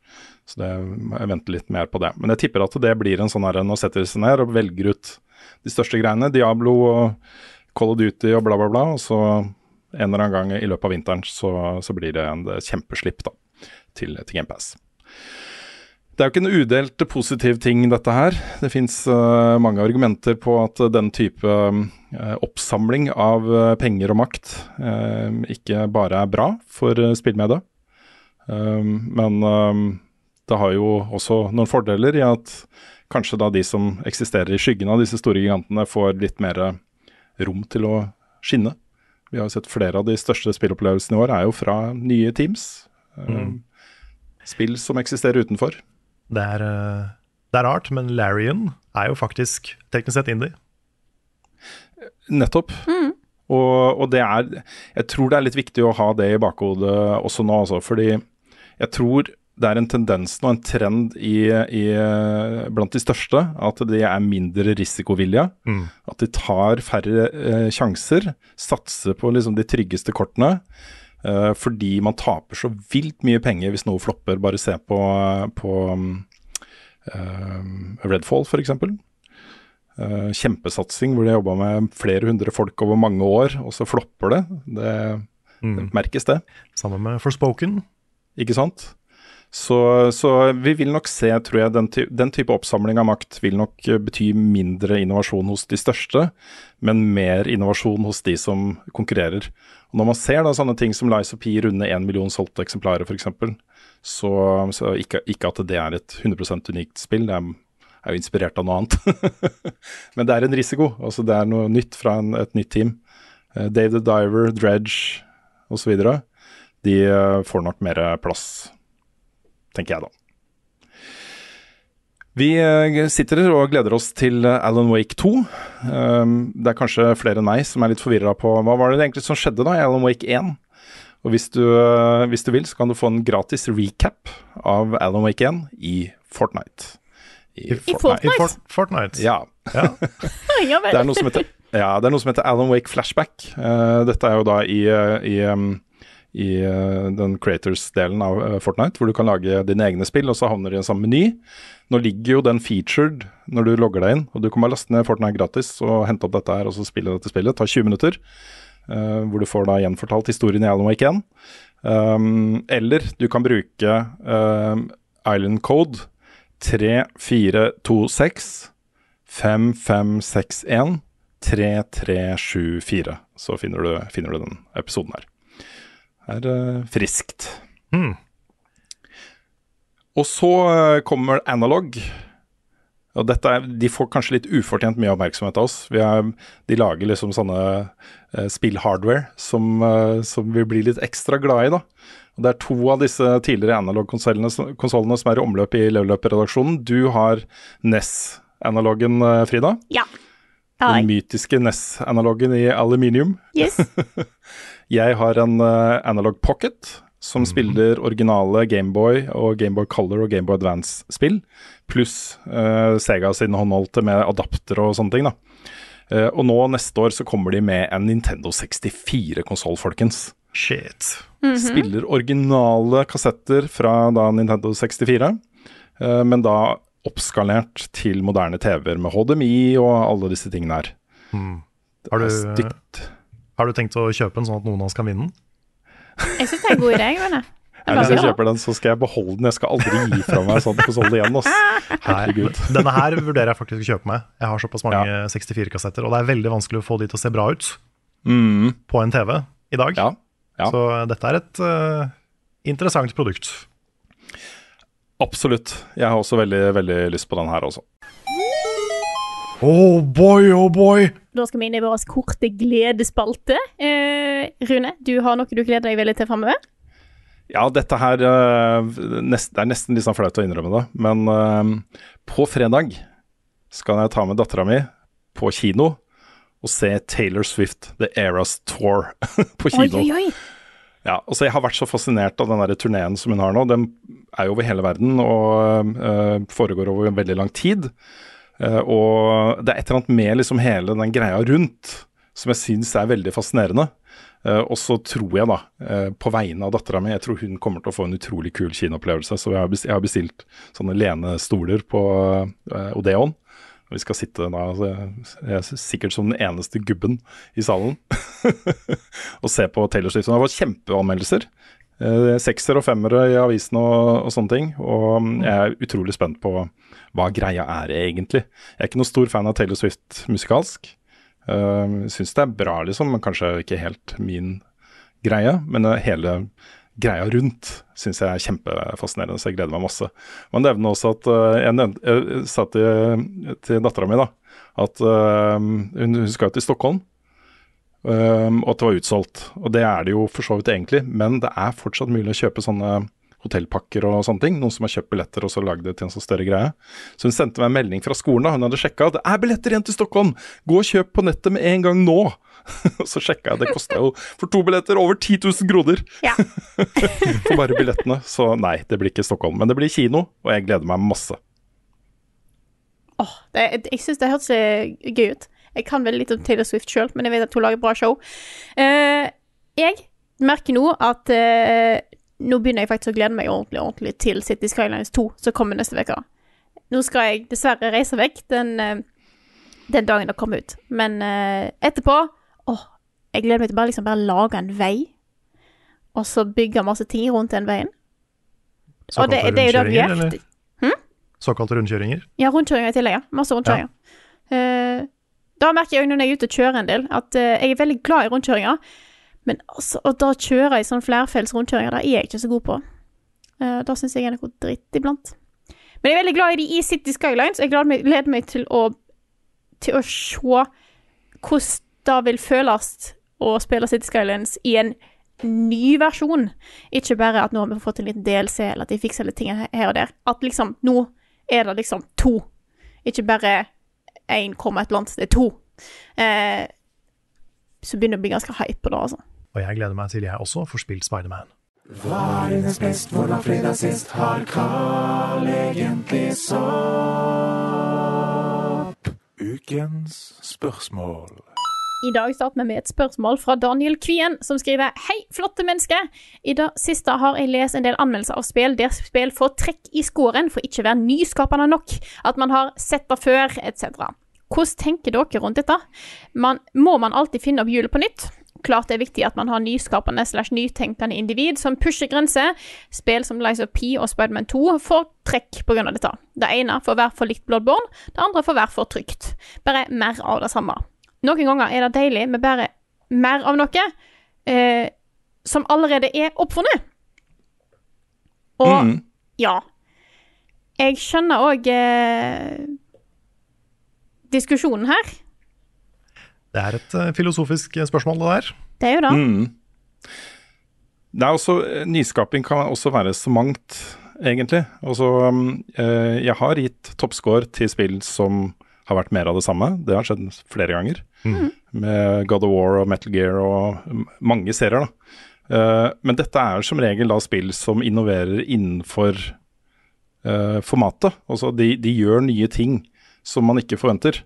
Så det, jeg venter litt mer på det. Men jeg tipper at det blir en sånn her Nå setter seg ned og velger ut de største greiene. Diablo og Call of Duty og bla, bla, bla. Og så en eller annen gang i løpet av vinteren så, så blir det en kjempeslipp da, til, til GamePass. Det er jo ikke en udelt positiv ting, dette her. Det fins uh, mange argumenter på at den type uh, oppsamling av uh, penger og makt ikke bare er bra for spillmediet. men det har jo også noen fordeler i at kanskje da de som eksisterer i skyggen av disse store gigantene, får litt mer rom til å skinne. Vi har jo sett flere av de største spillopplevelsene i år er jo fra nye teams. Mm. Spill som eksisterer utenfor. det er, eh, det er rart, men Larian er jo faktisk teknisk sett indie. Nettopp. Og, og det er Jeg tror det er litt viktig å ha det i bakhodet også nå, altså. Fordi jeg tror det er en tendens nå, en trend i, i, blant de største, at de er mindre risikovillige. Mm. At de tar færre eh, sjanser, satser på liksom de tryggeste kortene. eh, fordi man taper så vilt mye penger hvis noe flopper. Bare se på, på eh, Redfall, f.eks. eh, kjempesatsing hvor de jobba med flere hundre folk over mange år, og så flopper det. Det, det merkes, det. Sammen med Forspoken. Ikke sant? Så, så vi vil nok se, tror jeg, den, ty den type oppsamling av makt vil nok eh, bety mindre innovasjon hos de største, men mer innovasjon hos de som konkurrerer. Og Når man ser da sånne ting som Lies of P runde én million solgte eksemplarer f.eks., så, så ikke, ikke at det er et 100% unikt spill, det er, er jo inspirert av noe annet. men det er en risiko. altså Det er noe nytt fra en, et nytt team. Uh, Dave the Diver, Dredge osv. De uh, får nok mer plass tenker jeg da. Vi eh, sitter her og gleder oss til eh, Alan Wake 2. Um, det er kanskje flere enn meg som er litt forvirra på hva var det egentlig som skjedde da i Alan Wake 1. Og hvis du, eh, hvis du vil, så kan du få en gratis recap av Alan Wake 1 i Fortnite. I Fortnite? I Fort Fortnite. Ja. Ja. Det er noe som heter, ja, det er noe som heter Alan Wake Flashback. Dette er jo da i, i, um, i uh, den creators-delen av uh, Fortnite, hvor du kan lage dine egne spill, og så havner de i en samme meny. Nå ligger jo den featured når du logger deg inn, og du kan bare laste ned Fortnite gratis og hente opp dette her og så spille dette spillet. Tar 20 minutter, uh, hvor du får da gjenfortalt historien i Alan Wake 1. Um, eller du kan bruke uh, Island Code 3426 5561 3374. Så finner du, finner du den episoden her. Er uh, friskt. Mm. Og så eh, kommer Analog. Og dette er, De får kanskje litt ufortjent mye oppmerksomhet av oss. Vi er, de lager liksom sånne uh, spillhardware som, uh, som vi blir litt ekstra glad i. da. Og Det er to av disse tidligere Analog-konsollene som er i omløp i Leveløp-redaksjonen. Du har NES-analogen, uh, Frida. Ja. Det har Den mytiske NES-analogen i aluminium. Yes. Jeg har en eh, Analog Pocket som spiller originale Gameboy og Gameboy Color og Gameboy Advance-spill, pluss uh, Sega sine håndholdte med adapter og sånne ting. da. Uh, og nå neste år så kommer de med en Nintendo 64-konsoll, folkens. Shit. Spiller originale kassetter fra da Nintendo 64, uh, men da oppskalert til moderne TV-er med HDMI og alle disse tingene her. Har Det er du, stygt. Har du tenkt å kjøpe en sånn at noen av oss kan vinne den? Jeg syns det er en god idé. jeg mener. Ja, Hvis jeg kjøper den, så skal jeg beholde den. Jeg skal aldri gi fra meg sånn konsoll igjen. Herregud. Denne her vurderer jeg faktisk å kjøpe meg. Jeg har såpass mange 64-kassetter, og det er veldig vanskelig å få de til å se bra ut Mm, på en TV i dag. ja, ja. Så dette er et uh, interessant produkt. absolutt. Jeg har også veldig, veldig lyst på den her også. Oh boy, oh boy! Da skal vi inn i vår korte gledesspalte. Eh, Rune, du har noe du gleder deg veldig til framover? Ja, dette her eh, nest, Det er nesten litt sånn flaut å innrømme det, men eh, på fredag skal jeg ta med dattera mi på kino og se Taylor Swift The Eras Tour på kino. oi, oi. Ja, altså Jeg har vært så fascinert av den turneen som hun har nå. Den er jo over hele verden og øh, foregår over en veldig lang tid. Eh, og det er et eller annet med liksom hele den greia rundt som jeg syns er veldig fascinerende. Eh, og så tror jeg, da, eh, på vegne av dattera mi, jeg tror hun kommer til å få en utrolig kul kinoopplevelse. Så jeg har bestilt, sånne lenestoler på Odeon. Og vi skal sitte da, altså, er sikkert som den eneste gubben i salen, og se på Taylor Swift. Har fått kjempeanmeldelser. Sekser og femmere i avisene og, og sånne ting. Og mm, jeg er utrolig spent på hva greia er egentlig. Jeg er ikke noen stor fan av Taylor Swift musikalsk. Uh, Syns det er bra, liksom, men kanskje ikke helt min greie. Men eh, hele greia rundt syns jeg er kjempefascinerende, så jeg gleder meg masse. Man nevner også at eh, jeg, nevnte, jeg sa til, til dattera mi da, at uh, hun skal jo til Stockholm. Um, og at det var utsolgt. Og det er det jo for så vidt egentlig, men det er fortsatt mulig å kjøpe sånne hotellpakker og sånne ting. Noen som har kjøpt billetter og så lagd det til en så større greie. Så hun sendte meg en melding fra skolen da hun hadde sjekka. Det er billetter igjen til Stockholm! Gå og kjøp på nettet med en gang nå! Og så sjekka jeg, det kosta jo for to billetter over 10 000 kroner! Ja. for bare billettene. Så nei, det blir ikke Stockholm. Men det blir kino, og jeg gleder meg masse. Åh, oh, jeg syns det hørtes gøy ut. Jeg kan veldig litt om Taylor Swift sjøl, men jeg vet at hun lager bra show. Uh, jeg merker nå at eh, nå begynner jeg faktisk å glede meg ordentlig, ordentlig til City Skylines 2, som kommer neste uke. Nå skal jeg dessverre reise vekk den, eh, Den dagen det kommer ut. Men eh, etterpå Åh, jeg gleder meg til bare liksom bare lage en vei, og så bygge masse ting rundt den veien. Og det, det er jo det vi gjør. Hm? Såkalte rundkjøringer. Ja, rundkjøringer i tillegg, ja. Masse rundkjøringer. Eh, da merker jeg òg når jeg er ute og kjører en del, at uh, jeg er veldig glad i rundkjøringer. Men altså, og da kjører jeg sånn flerfelts rundkjøringer, det er jeg ikke så god på. Uh, da syns jeg er noe dritt iblant. Men jeg er veldig glad i de i City Skylines. Jeg gleder meg til å til å se hvordan det vil føles å spille City Skylines i en ny versjon. Ikke bare at nå har vi fått en liten DLC, eller at de fikser litt ting her og der. At liksom, nå er det liksom to. Ikke bare én komma et eller annet, det er to. Eh, så begynner det å bli ganske hype på det, altså. Og jeg gleder meg til jeg også får spilt Spiderman. er hennes best, hvor var fredag sist? Har Carl egentlig sopp? Ukens spørsmål. I dag starter vi med et spørsmål fra Daniel Kvien, som skriver Hei, flotte menneske! I det siste har jeg lest en del anmeldelser av spill der spill får trekk i scoren for ikke å være nyskapende nok, at man har sett det før, etc. Hvordan tenker dere rundt dette? Man, må man alltid finne opp hjulet på nytt? Klart det er viktig at man har nyskapende slash nytenkende individ som pusher grenser. Spill som Lies of P og Spiderman 2 får trekk pga. dette. Det ene får være for likt Bloodborne, det andre får være for trygt. Bare mer av det samme. Noen ganger er det deilig med bare mer av noe eh, som allerede er oppfunnet. Og Mm. ja. Jeg skjønner òg eh, diskusjonen her. Det er et eh, filosofisk spørsmål, det der. Det er jo det. Mm. Det er også, eh, Nyskaping kan også være så mangt, egentlig. Altså, eh, jeg har gitt toppscore til spill som har vært mer av det samme. Det har skjedd flere ganger. Med God of War og Metal Gear og mange serier. da. Eh, men dette er som regel da spill som innoverer innenfor eh, formatet. Altså de, de gjør nye ting som man ikke forventer.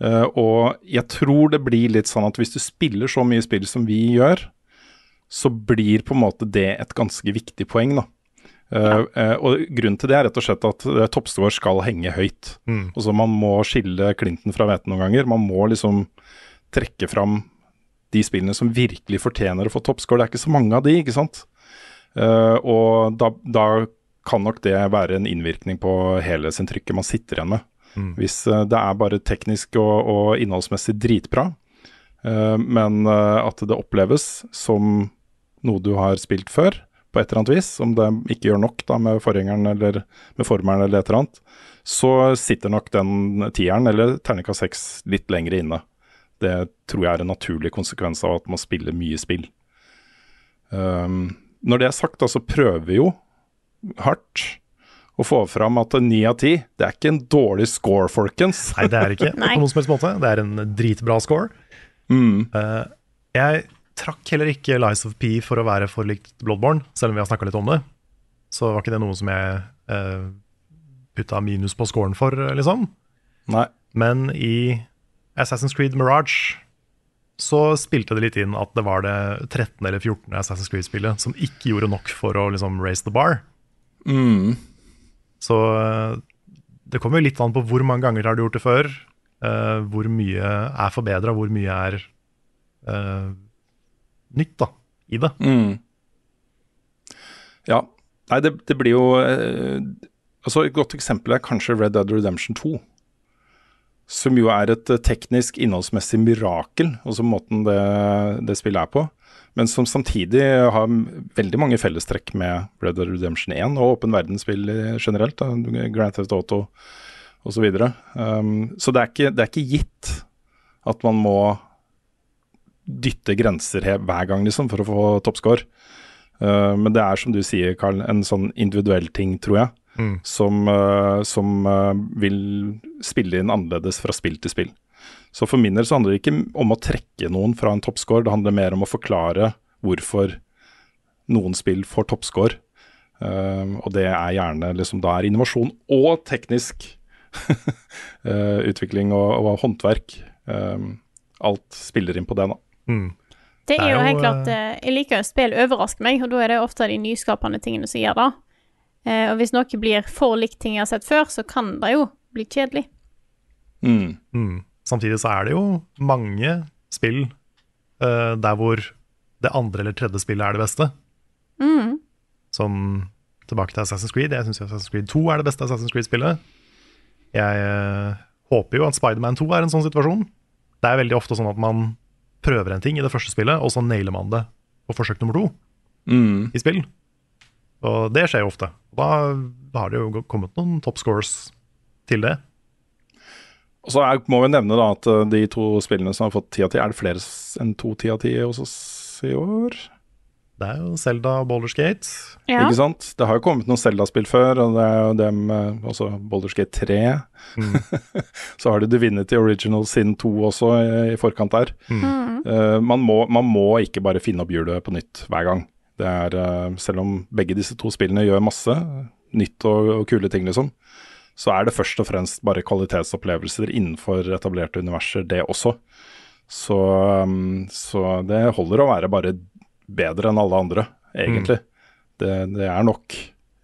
Eh, og jeg tror det blir litt sånn at hvis du spiller så mye spill som vi gjør, så blir på en måte det et ganske viktig poeng, da. Eh, Uh, og grunnen til det er rett og slett at uh, toppscore skal henge høyt. Mm. Altså Man må skille klinten fra hveten noen ganger. Man må liksom trekke fram de spillene som virkelig fortjener å få toppscore. Det er ikke så mange av de, ikke sant. Uh, og da, da kan nok det være en innvirkning på helhetsinntrykket man sitter igjen med. Mm. Hvis eh, det er bare teknisk og, og innholdsmessig dritbra, uh, men eh, at det oppleves som noe du har spilt før, på et eller annet vis, om det ikke gjør nok da med forgjengeren eller med formeren eller et eller annet, så sitter nok den tieren eller terningkast seks litt lenger inne. Det tror jeg er en naturlig konsekvens av at man spiller mye spill. Um, når det er sagt, da, så prøver vi jo hardt å få fram at ni av ti, det er ikke en dårlig score, folkens. Nei, det er ikke Nei. på noen som helst måte. Det er en dritbra score. Mm. Uh, jeg trakk heller ikke Lies of P for å være for likt Bloodborne, selv om vi har snakka litt om det. Så var ikke det noe som jeg uh, putta minus på scoren for, liksom. Nei. Men i Assassin's Creed Mirage så spilte det litt inn at det var det 13. eller 14. Assassin's Creed-spillet som ikke gjorde nok for å liksom raise the bar. Mm. Så eh, det kommer jo litt an på hvor mange ganger har du gjort det før. uh, hvor mye er forbedra, hvor mye er uh, nytt da, i det. Mm. Ja. Nei, det, det blir jo uh, altså Et godt eksempel er kanskje Red Dead Redemption 2. Som jo er et teknisk, innholdsmessig mirakel, altså måten det, det spillet er på. Men som samtidig har veldig mange fellestrekk med Red Dead Redemption 1 og åpen verdensspill generelt. Da, Grand Theft Auto osv. Så, videre. um, så det er, ikke, det er ikke gitt at man må dytte grenser hver gang liksom, for å få toppscore. Uh, men det er som du sier, Carl, en sånn individuell ting, tror jeg. Mm. Som, uh, som uh, vil spille inn annerledes fra spill til spill. Så for min del så handler det ikke om å trekke noen fra en toppscore, det handler mer om å forklare hvorfor noen spill får toppscore. Uh, og det er gjerne liksom da er innovasjon og teknisk uh, utvikling og, og håndverk. Um, alt spiller inn på det, da. Mm. Det er Det er jo helt klart eh, Jeg liker jo spill overrasker meg, og da er det ofte de nyskapende tingene som gjør det. Eh, og hvis noe blir for likt ting jeg har sett før, så kan det jo bli kjedelig. Mm. Mm. Samtidig så er det jo mange spill uh, der hvor det andre eller tredje spillet er det beste. Mm. Som tilbake til Assassin's Creed. Jeg syns Assassin's Creed 2 er det beste Assassin's Creed-spillet. Jeg uh, håper jo at Spiderman 2 er en sånn situasjon. Det er veldig ofte sånn at man prøver en ting i det første spillet, og så nailer man det på forsøk nummer to Mm. i spill. Og det skjer jo ofte. Da, da har det jo kommet noen top scores til det. Og så er, må vi nevne da at eh, de to spillene som har fått ti av ti, er det flere enn to ti av ti hos oss i år? Det er jo Zelda og Baldur's Gate. Ja. Ikke sant? Det har jo kommet noen Zelda-spill før, og det er jo dem eh, også Baldur's Gate 3. så har du Divinity Original Sin 2 også i, i forkant der. Mm. Uh, man, må, man må ikke bare finne opp hjulet på nytt hver gang. Det er, uh, selv om begge disse to spillene gjør masse nytt og, og kule ting, liksom, så er det først og fremst bare kvalitetsopplevelser innenfor etablerte universer, det også. Så, um, så det holder å være bare bedre enn alle andre, egentlig. Det, det er nok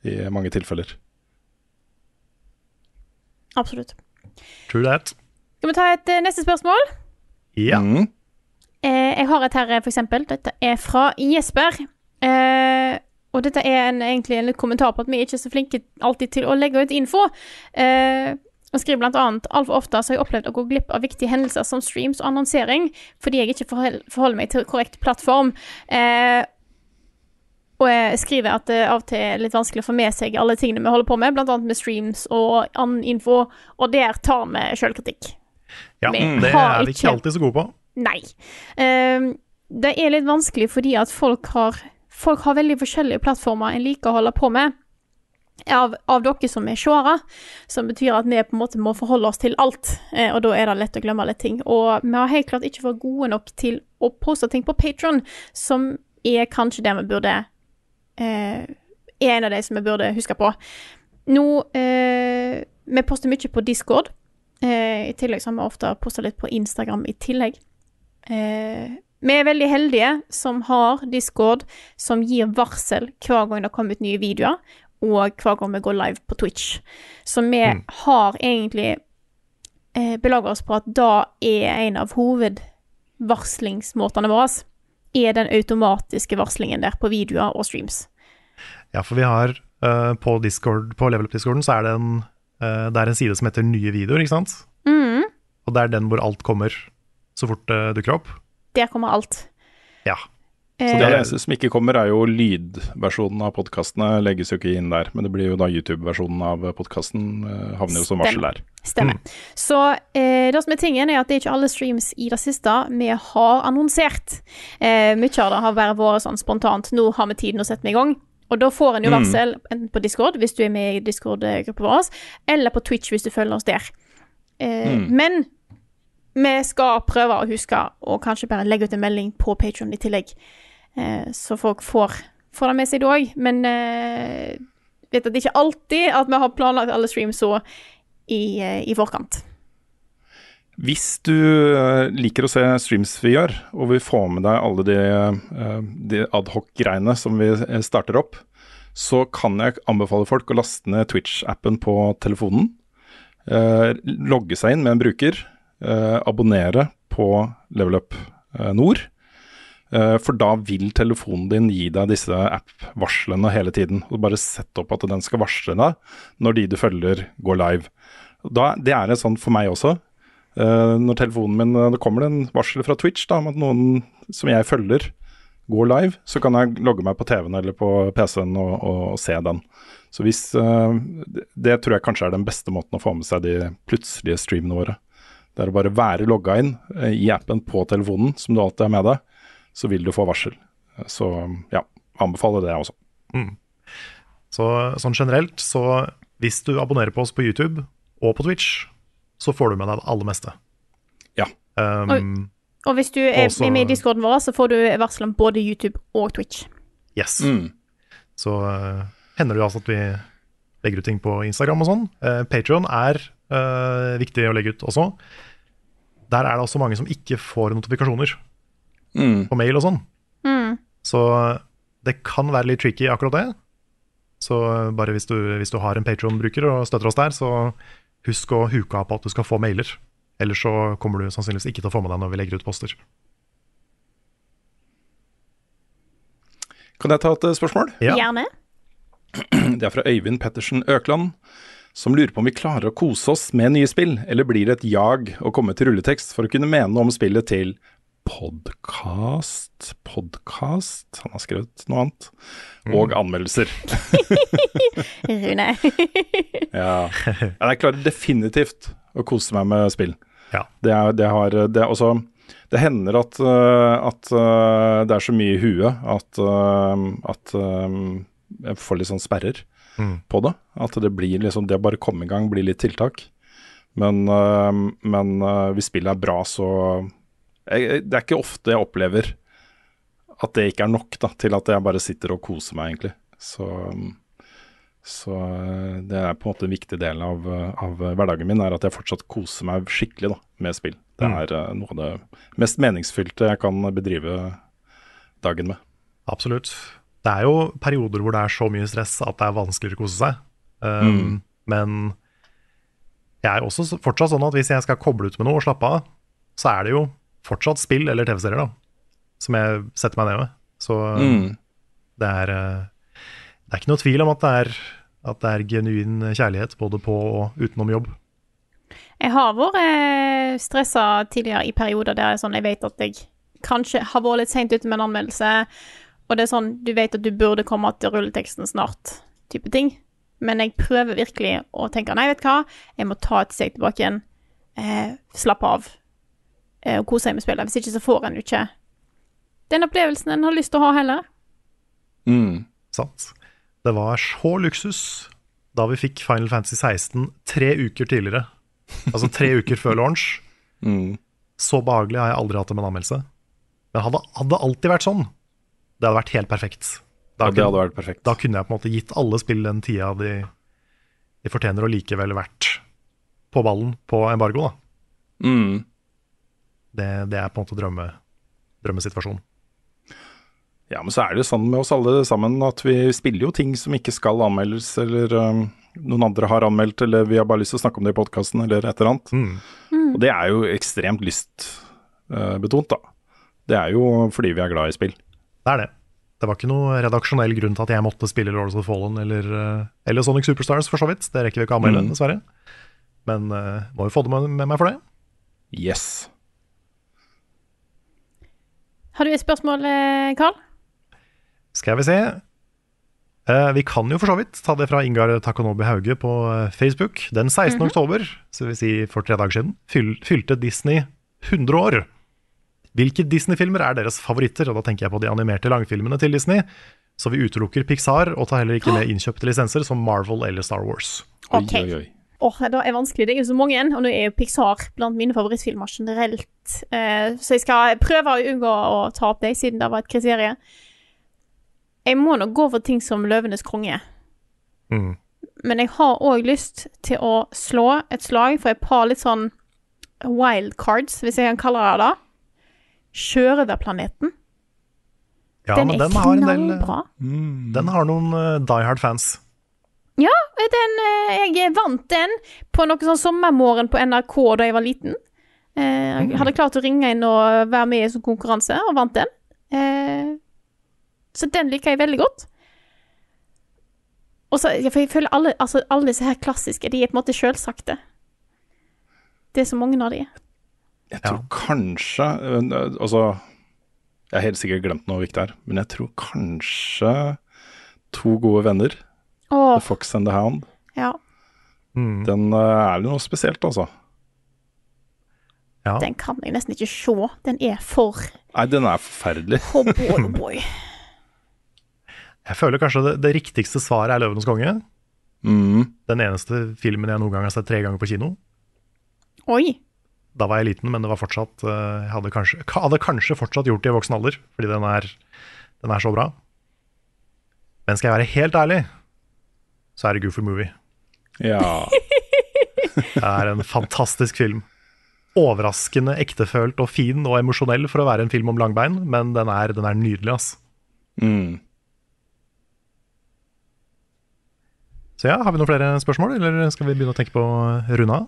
i mange tilfeller. Absolutt. True that. Skal vi ta et eh, neste spørsmål? Ja. Mm. Eh, jeg har et her, eh, for eksempel. Dette er fra Jesper. Eh, og dette er en, egentlig en kommentar på at vi ikke er så flinke alltid til å legge ut info. Eh, og skriver blant annet altfor ofte så har jeg opplevd å gå glipp av viktige hendelser som streams og annonsering fordi jeg ikke forholder meg til korrekt plattform. Eh, og jeg skriver at det av og til er litt vanskelig å få med seg alle tingene vi holder på med, annet med streams og annen info, og der tar vi sjølkritikk. Ja, Vi det er vi ikke alltid så gode på. Nei. Ehm, det er litt vanskelig fordi at folk har, folk har veldig forskjellige plattformer en liker å holde på med. Av, av dere som er seere, som betyr at vi på en måte må forholde oss til alt. Eh, og da er det lett å glemme litt ting. Og vi har helt klart ikke vært gode nok til å poste ting på Patron, som er kanskje det vi burde eh, Er en av de som vi burde huske på. Nå eh, Vi poster mye på Discord. Eh, I tillegg så har vi ofte posta litt på Instagram i tillegg. Eh, vi er veldig heldige som har Discord som gir varsel hver gang det kommer ut nye videoer, og hver gang vi går live på Twitch. Så vi har egentlig eh, belaga oss på at da er en av hovedvarslingsmåtene våre er den automatiske varslingen der på videoer og streams. Ja, for vi har uh, på Discord, på Level Up-discorden så er det en, uh, det er en side som heter nye videoer, ikke sant? Mm, Og det er den hvor alt kommer så fort det dukker opp. Der kommer alt. Ja. Så Eh, det eneste som ikke kommer, er jo lydversjonen av podkastene. Legges jo ikke inn der. Men det blir jo da YouTube-versjonen av podkasten. Havner jo som varsel der. Stemmer. Så eh, det som er tingen, er at det er ikke alle streams i det siste vi har annonsert. Eh, mye av det har bare vært sånn spontant. Nå har vi tiden å setter vi i gang. Og da får en jo Mm. varsel enten på Discord, hvis du er med i Discord-gruppa vår, eller på Twitch, hvis du følger oss der. Eh, Mm. Men vi skal prøve å huske å kanskje bare legge ut en melding på Patron i tillegg, eh, så folk får, får det med seg det òg. Men eh, vet at det er ikke alltid at vi har planlagt alle streams så i, eh, i forkant. Hvis du eh, liker å se streams vi gjør, og vil få med deg alle de, eh, de adhoc-greiene som vi starter opp, så kan jeg anbefale folk å laste ned Twitch-appen på telefonen. logge seg inn med en bruker. Eh, abonnere på Level Up eh, Nord. Eh, For da vil telefonen din gi deg disse app-varslene hele tiden. Og Bare sett opp at den skal varsle deg når de du følger, går live. Da, det er en sånn for meg også. Eh, når telefonen min eh, Det kommer en varsel fra Twitch da, om at noen som jeg følger, går live, så kan jeg logge meg på TV-en eller på PC-en og, og, og se den. Så hvis eh, det, det tror jeg kanskje er den beste måten å få med seg de plutselige streamene våre. Det er å bare være logga inn eh, i appen på telefonen, som du alltid har med deg, så vil du få varsel. Så ja, anbefaler det også. Så sånn generelt, så hvis du abonnerer på oss på YouTube og på Twitch, så får du med deg det aller meste. Ja. Um, Og hvis du er, Også- med i discorden vår, så får du varsel om både YouTube og Twitch. yes. Mm. Så uh, hender det jo altså at vi legger ut ting på Instagram og sånn. Uh, Patron er eh, viktig å legge ut også. Der er det også mange som ikke får notifikasjoner Mm. på mail og sånn. Mm. Så det kan være litt tricky akkurat det. Så bare hvis du, hvis du har en Patron-bruker og støtter oss der, så husk å huke av på at du skal få mailer Ellers så kommer du sannsynligvis ikke til å få med deg når vi legger ut poster. Kan jeg ta et spørsmål? spørsmål? Gjerne. Det er fra Øyvind Pettersen Økland, som lurer på om vi klarer å kose oss med nye spill, eller blir det et jag å komme til rulletekst for å kunne mene noe om spillet til podkast Podkast? Han har skrevet noe annet. Og anmeldelser. Rune. Ja. jeg klarer definitivt å kose meg med spill. Ja. Det, er, det, har, det, er også, det hender at, øh, at øh, det er så mye i huet at, øh, at jeg får litt sånn sperrer Mm. på det. At det blir liksom Det å bare komme i gang blir litt tiltak. Men, øh, men øh, hvis spillet er bra, så jeg, Det er ikke ofte jeg opplever at det ikke er nok da, til at jeg bare sitter og koser meg, egentlig. Så så øh, det er på en måte en viktig del av, av hverdagen min, er at jeg fortsatt koser meg skikkelig da, med spill. Det Mm. er mm. noe av det mest meningsfylte jeg kan bedrive dagen med. Absolutt. Det er jo perioder hvor det er så mye stress at det er vanskeligere å kose seg. Um, Mm. Men jeg er også fortsatt sånn at hvis jeg skal koble ut med noe og slappe av, så er det jo fortsatt spill eller TV-serier da, som jeg setter meg ned med. Så Mm. det er eh, Det er ikke noe tvil om at det er, at det er genuin kjærlighet både på og utenom jobb. Jeg har vært stressa tidligere i perioder der er sånn, jeg vet at jeg kanskje har vært litt seint ute med en anmeldelse, og det er sånn du vet at du burde komme til rulleteksten snart, type ting. Men jeg prøver virkelig å tenke nei, vet du hva, jeg må ta et steg tilbake igjen, eh, slappe av eh, og kose seg med spillet. Hvis ikke så får en jo ikke den opplevelsen en har lyst til å ha heller. Mm. Sant? Det var så luksus da vi fikk Final Fantasy 16 tre uker tidligere. Altså tre uker før launch. Mm. Så behagelig har jeg aldri hatt det med en anmeldelse. Men hadde, hadde alltid vært sånn. Det hadde vært helt perfekt. Da, Ja, det kunne, hadde vært perfekt. da kunne jeg på en måte gitt alle spill den tida de, de fortjener, og likevel vært på ballen på embargo. Da. Mm. Det, det er på en måte drømme, drømmesituasjonen. Ja, men så er det jo sånn med oss alle sammen at vi spiller jo ting som ikke skal anmeldes, eller um, noen andre har anmeldt, eller vi har bare lyst til å snakke om det i podkasten, eller et eller annet. Mm. Og det er jo ekstremt lystbetont, da. Det er jo fordi vi er glad i spill. Det er det. Det var ikke noe redaksjonell grunn til at jeg måtte spille Lords of the Fallen eller, eh, eller Sonic Superstars, for så vidt. Det rekker vi ikke å anmelde, Mm. dessverre. Men uh, må jo få det med, med meg for det. Yes. Har du et spørsmål, eh, Carl? Skal vi se. Uh, vi kan jo for så vidt ta det fra Ingar Takonobi Hauge på eh, Facebook. Den 16. oktober, så vil si for tre dager siden, fyl, fylte Disney 100 år. Hvilke Disney-filmer er deres favoritter? Og da tenker jeg på de animerte langfilmene til Disney. Så vi utelukker Pixar og tar heller ikke med innkjøpte lisenser som Marvel eller Star Wars. Oi, oi, oi. Åh, det er vanskelig. Det er jo så mange, og nå er jo Pixar blant mine favorittfilmer generelt. Eh, så jeg skal prøve å unngå å ta opp det, siden det var et kriterium. Jeg må nok gå for ting som Løvenes konge. Mm. Men jeg har òg lyst til å slå et slag for et par litt sånn wild cards, hvis jeg kan kalle det det. Sjørøverplaneten. Ja, den men den har en del mm, Den har noen uh, Die Hard-fans. Ja, den, uh, jeg vant den på noe sånn sommermorgen på NRK da jeg var liten. Uh, jeg hadde klart å ringe inn og være med i en sånn konkurranse, og vant den. Så den liker jeg veldig godt. Og så, for jeg føler alle, altså, alle disse her klassiske, de er på en måte sjølsagte. Det er så mange av de. Jeg tror kanskje øh, Altså, jeg har helt sikkert glemt noe viktig her, men jeg tror kanskje To gode venner, Åh, The Fox and the Hound, ja. Mm. den er er noe spesielt, altså. Ja. Den kan jeg nesten ikke se. Den er for Nei, den er forferdelig. Oh boy, oh boy. Jeg føler kanskje det, det riktigste svaret er 'Løvenes konge'. Mm. Den eneste filmen jeg noen gang har sett tre ganger på kino. Oi. Da var jeg liten, men det var fortsatt eh, Jeg hadde kanskje, hadde kanskje fortsatt gjort det i voksen alder, fordi den er, den er så bra. Men skal jeg være helt ærlig, så er det Goofy Movie. Ja. Det er en fantastisk film. Overraskende ektefølt og fin og emosjonell for å være en film om langbein, men den er, den er nydelig, ass. Mm. Så ja, har vi noen flere spørsmål, eller skal vi begynne å tenke på runda?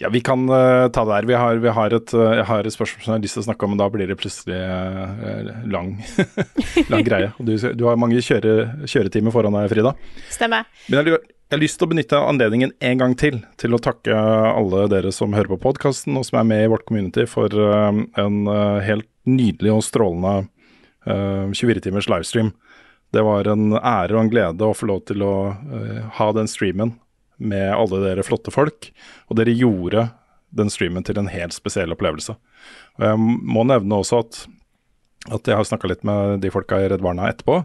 Ja, vi kan uh, ta det der. Vi har, vi har et, uh, jeg har et spørsmål som jeg har lyst til å snakke om, men da blir det plutselig uh, lang, lang greie. Du, du har mange kjøre, kjøretimer foran deg, Frida. Stemmer. Men jeg, jeg har lyst til å benytte anledningen en gang til til å takke alle dere som hører på podkasten, og som er med i vårt community, for en helt nydelig og strålende eh, 24-timers livestream. Det var en ære og en glede å få lov til å ha den streamen med alle dere flotte folk, og dere gjorde den streamen til en helt spesiell opplevelse. Og jeg må nevne også at, at jeg har snakka litt med de folka i Redd Barna etterpå,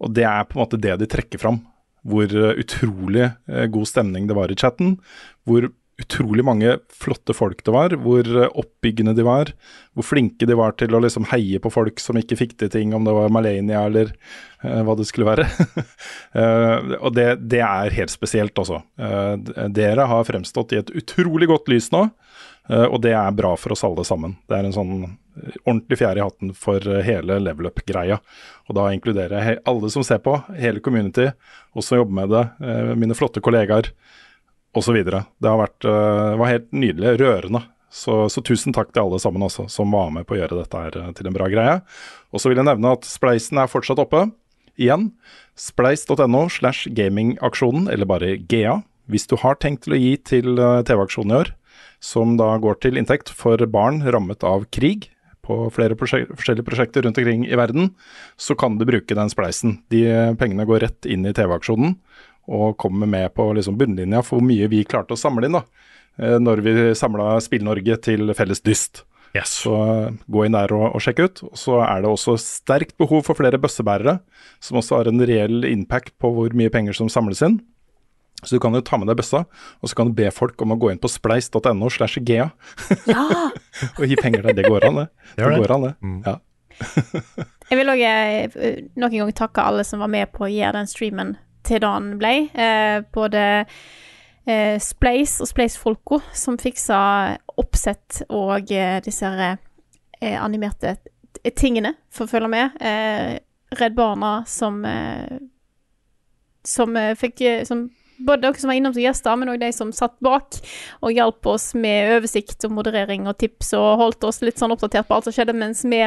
og det er på en måte det de trekker fram. Hvor eh, utrolig eh, god stemning det var i chatten. Hvor utrolig mange flotte folk det var. Hvor eh, oppbyggende de var. Hvor flinke de var til å liksom heie på folk som ikke fikk til ting, om det var Malenia eller uh, hva det skulle være. uh, og det, det er helt spesielt, altså. Uh, dere har fremstått i et utrolig godt lys nå. og det er bra for oss alle sammen. Det er en sånn ordentlig fjerde i hatten for hele level up-greia. Og da inkluderer jeg alle som ser på, hele community, oss som jobber med det, mine flotte kollegaer osv. Det har vært eh, var helt nydelig, rørende. Så, så tusen takk til alle sammen også, som var med på å gjøre dette her eh, til en bra greie. Og så vil jeg nevne at Spleisen er fortsatt oppe. Igjen, spleis.no slash gamingaksjonen, eller bare GA, hvis du har tenkt til å gi til eh, TV-aksjonen i år, som da går til inntekt for barn rammet av krig på flere prosjek forskjellige prosjekter rundt omkring i verden, så kan du bruke den spleisen. De pengene går rett inn i TV-aksjonen og kommer med på liksom bunnlinja for hvor mye vi klarte å samle inn da, eh, når vi samla Spill-Norge til felles dyst. Så eh, gå inn der og, og sjekk ut. Og så er det også sterkt behov for flere bøssebærere, som også har en reell impact på hvor mye penger som samles inn. Så du kan jo ta med deg bøssa, og så kan du be folk om å gå inn på spleis.no slash gea. og gi penger der. Det går an, det. Det Det det. går an, det. Ja. Jeg vil òg nok en gang takke alle som var med på å gjøre den streamen til da han ble. Eh, både eh, Splace og Splace-folka som fiksa oppsett og eh, disse her, eh, animerte tingene for å følge med. Eh, Redd Barna som som fikk som både dere som var innom som gjester, men òg de som satt bak og hjalp oss med oversikt og moderering og tips og holdt oss litt sånn oppdatert på alt som skjedde mens vi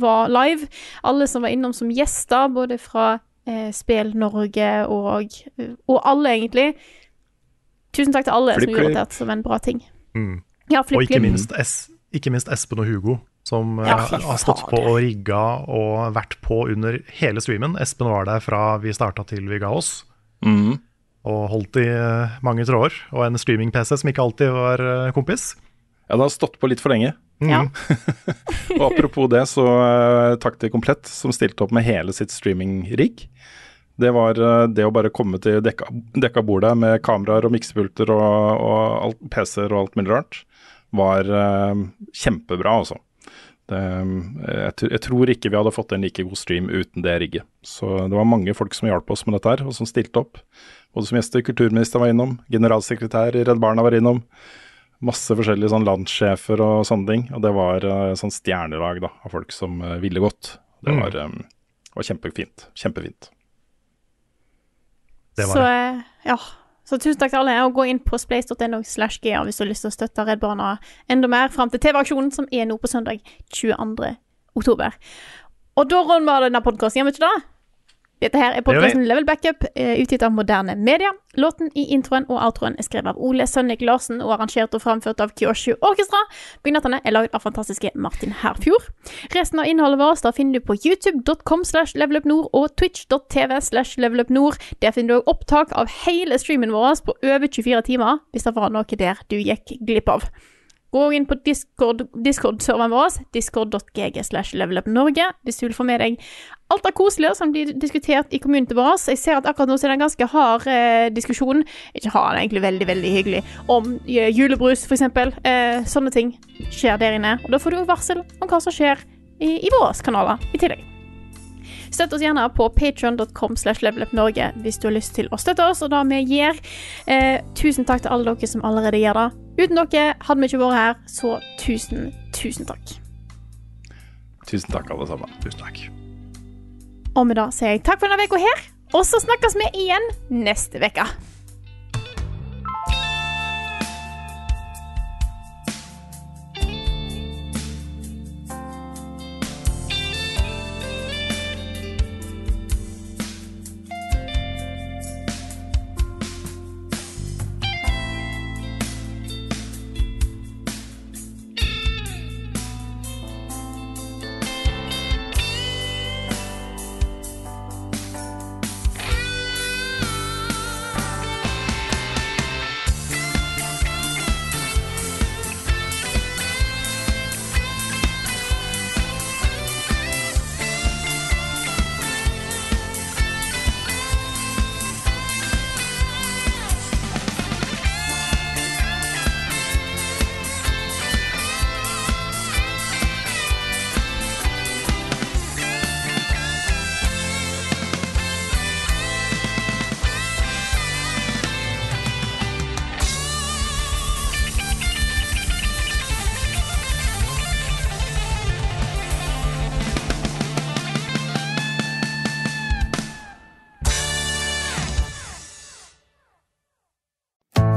var live. Alle som var innom som gjester, både fra eh, Spel Norge og, og alle, egentlig. Tusen takk til alle som gjorde dette som en bra ting. Mm. Ja, og ikke minst, es, ikke minst Espen og Hugo, som Ja, eh, har stått på og rigga og vært på under hele streamen. Espen var der fra vi starta til vi ga oss, mm. og holdt i eh, mange tråder. Og en streaming-PC som ikke alltid var eh, kompis. Ja, det har stått på litt for lenge. Ja. og apropos det, så uh, takk til Komplett, som stilte opp med hele sitt streaming-rigg. Det var uh, det å bare komme til dekka, dekka bordet med kameraer og miksepulter og, og PC-er og alt mulig rart, var uh, kjempebra, altså. Jeg, jeg tror ikke vi hadde fått en like god stream uten det rigget. Så det var mange folk som hjalp oss med dette her, og som stilte opp. Både som gjester, kulturministeren var innom, generalsekretær i Redd Barna var innom. Masse forskjellige sånn landssjefer og sånne ting. Og det var eh, sånn stjernelag da, av folk som eh, ville godt. Det Mm. var, eh, var kjempefint. Kjempefint. Det var Så, det. eh, ja. Så tusen takk til alle, og gå inn på splace.no slash GA hvis du har lyst til å støtte Redd Barna enda mer fram til TV-aksjonen, som er nå på søndag 22. oktober. Og da runder vi av denne podkasten, gjør vi ikke det? Dette her er podkasten Level Backup, eh, utgitt av Moderne Media. Låten i introen og outroen er skrevet av Ole Sønnik Larsen og arrangert og framført av Kyoshu Orkestra. Bygnattene er lagd av fantastiske Martin Herfjord. Resten av innholdet vårt da finner du på youtube.com slash levelupnord og twitch.tv slash levelupnord. Der finner du òg opptak av hele streamen vår på over 24 timer, hvis det var noe der du gikk glipp av. Gå inn på Discord- Discord-serveren vår, discord.gg slash levelupnorge, hvis du vil få med deg alt det koselige som blir diskutert i communityen vår. Jeg ser at akkurat nå så er det en ganske hard eh, diskusjon, ikke hard, det egentlig veldig, veldig hyggelig, om eh, julebrus, eksempel. Eh, sånne ting skjer der inne. Og da får du varsel om hva som skjer i, i våre kanaler i tillegg. Støtt oss gjerne på patreon.com slash levelupnorge hvis du har lyst til å støtte oss, og det vi gjør. Eh, tusen takk til alle dere som allerede gjør det. Uten dere hadde vi ikke vært her, så tusen, tusen takk. Tusen takk, alle sammen. Tusen takk. Og med det sier jeg takk for denne uka her, og så snakkes vi igjen neste uke.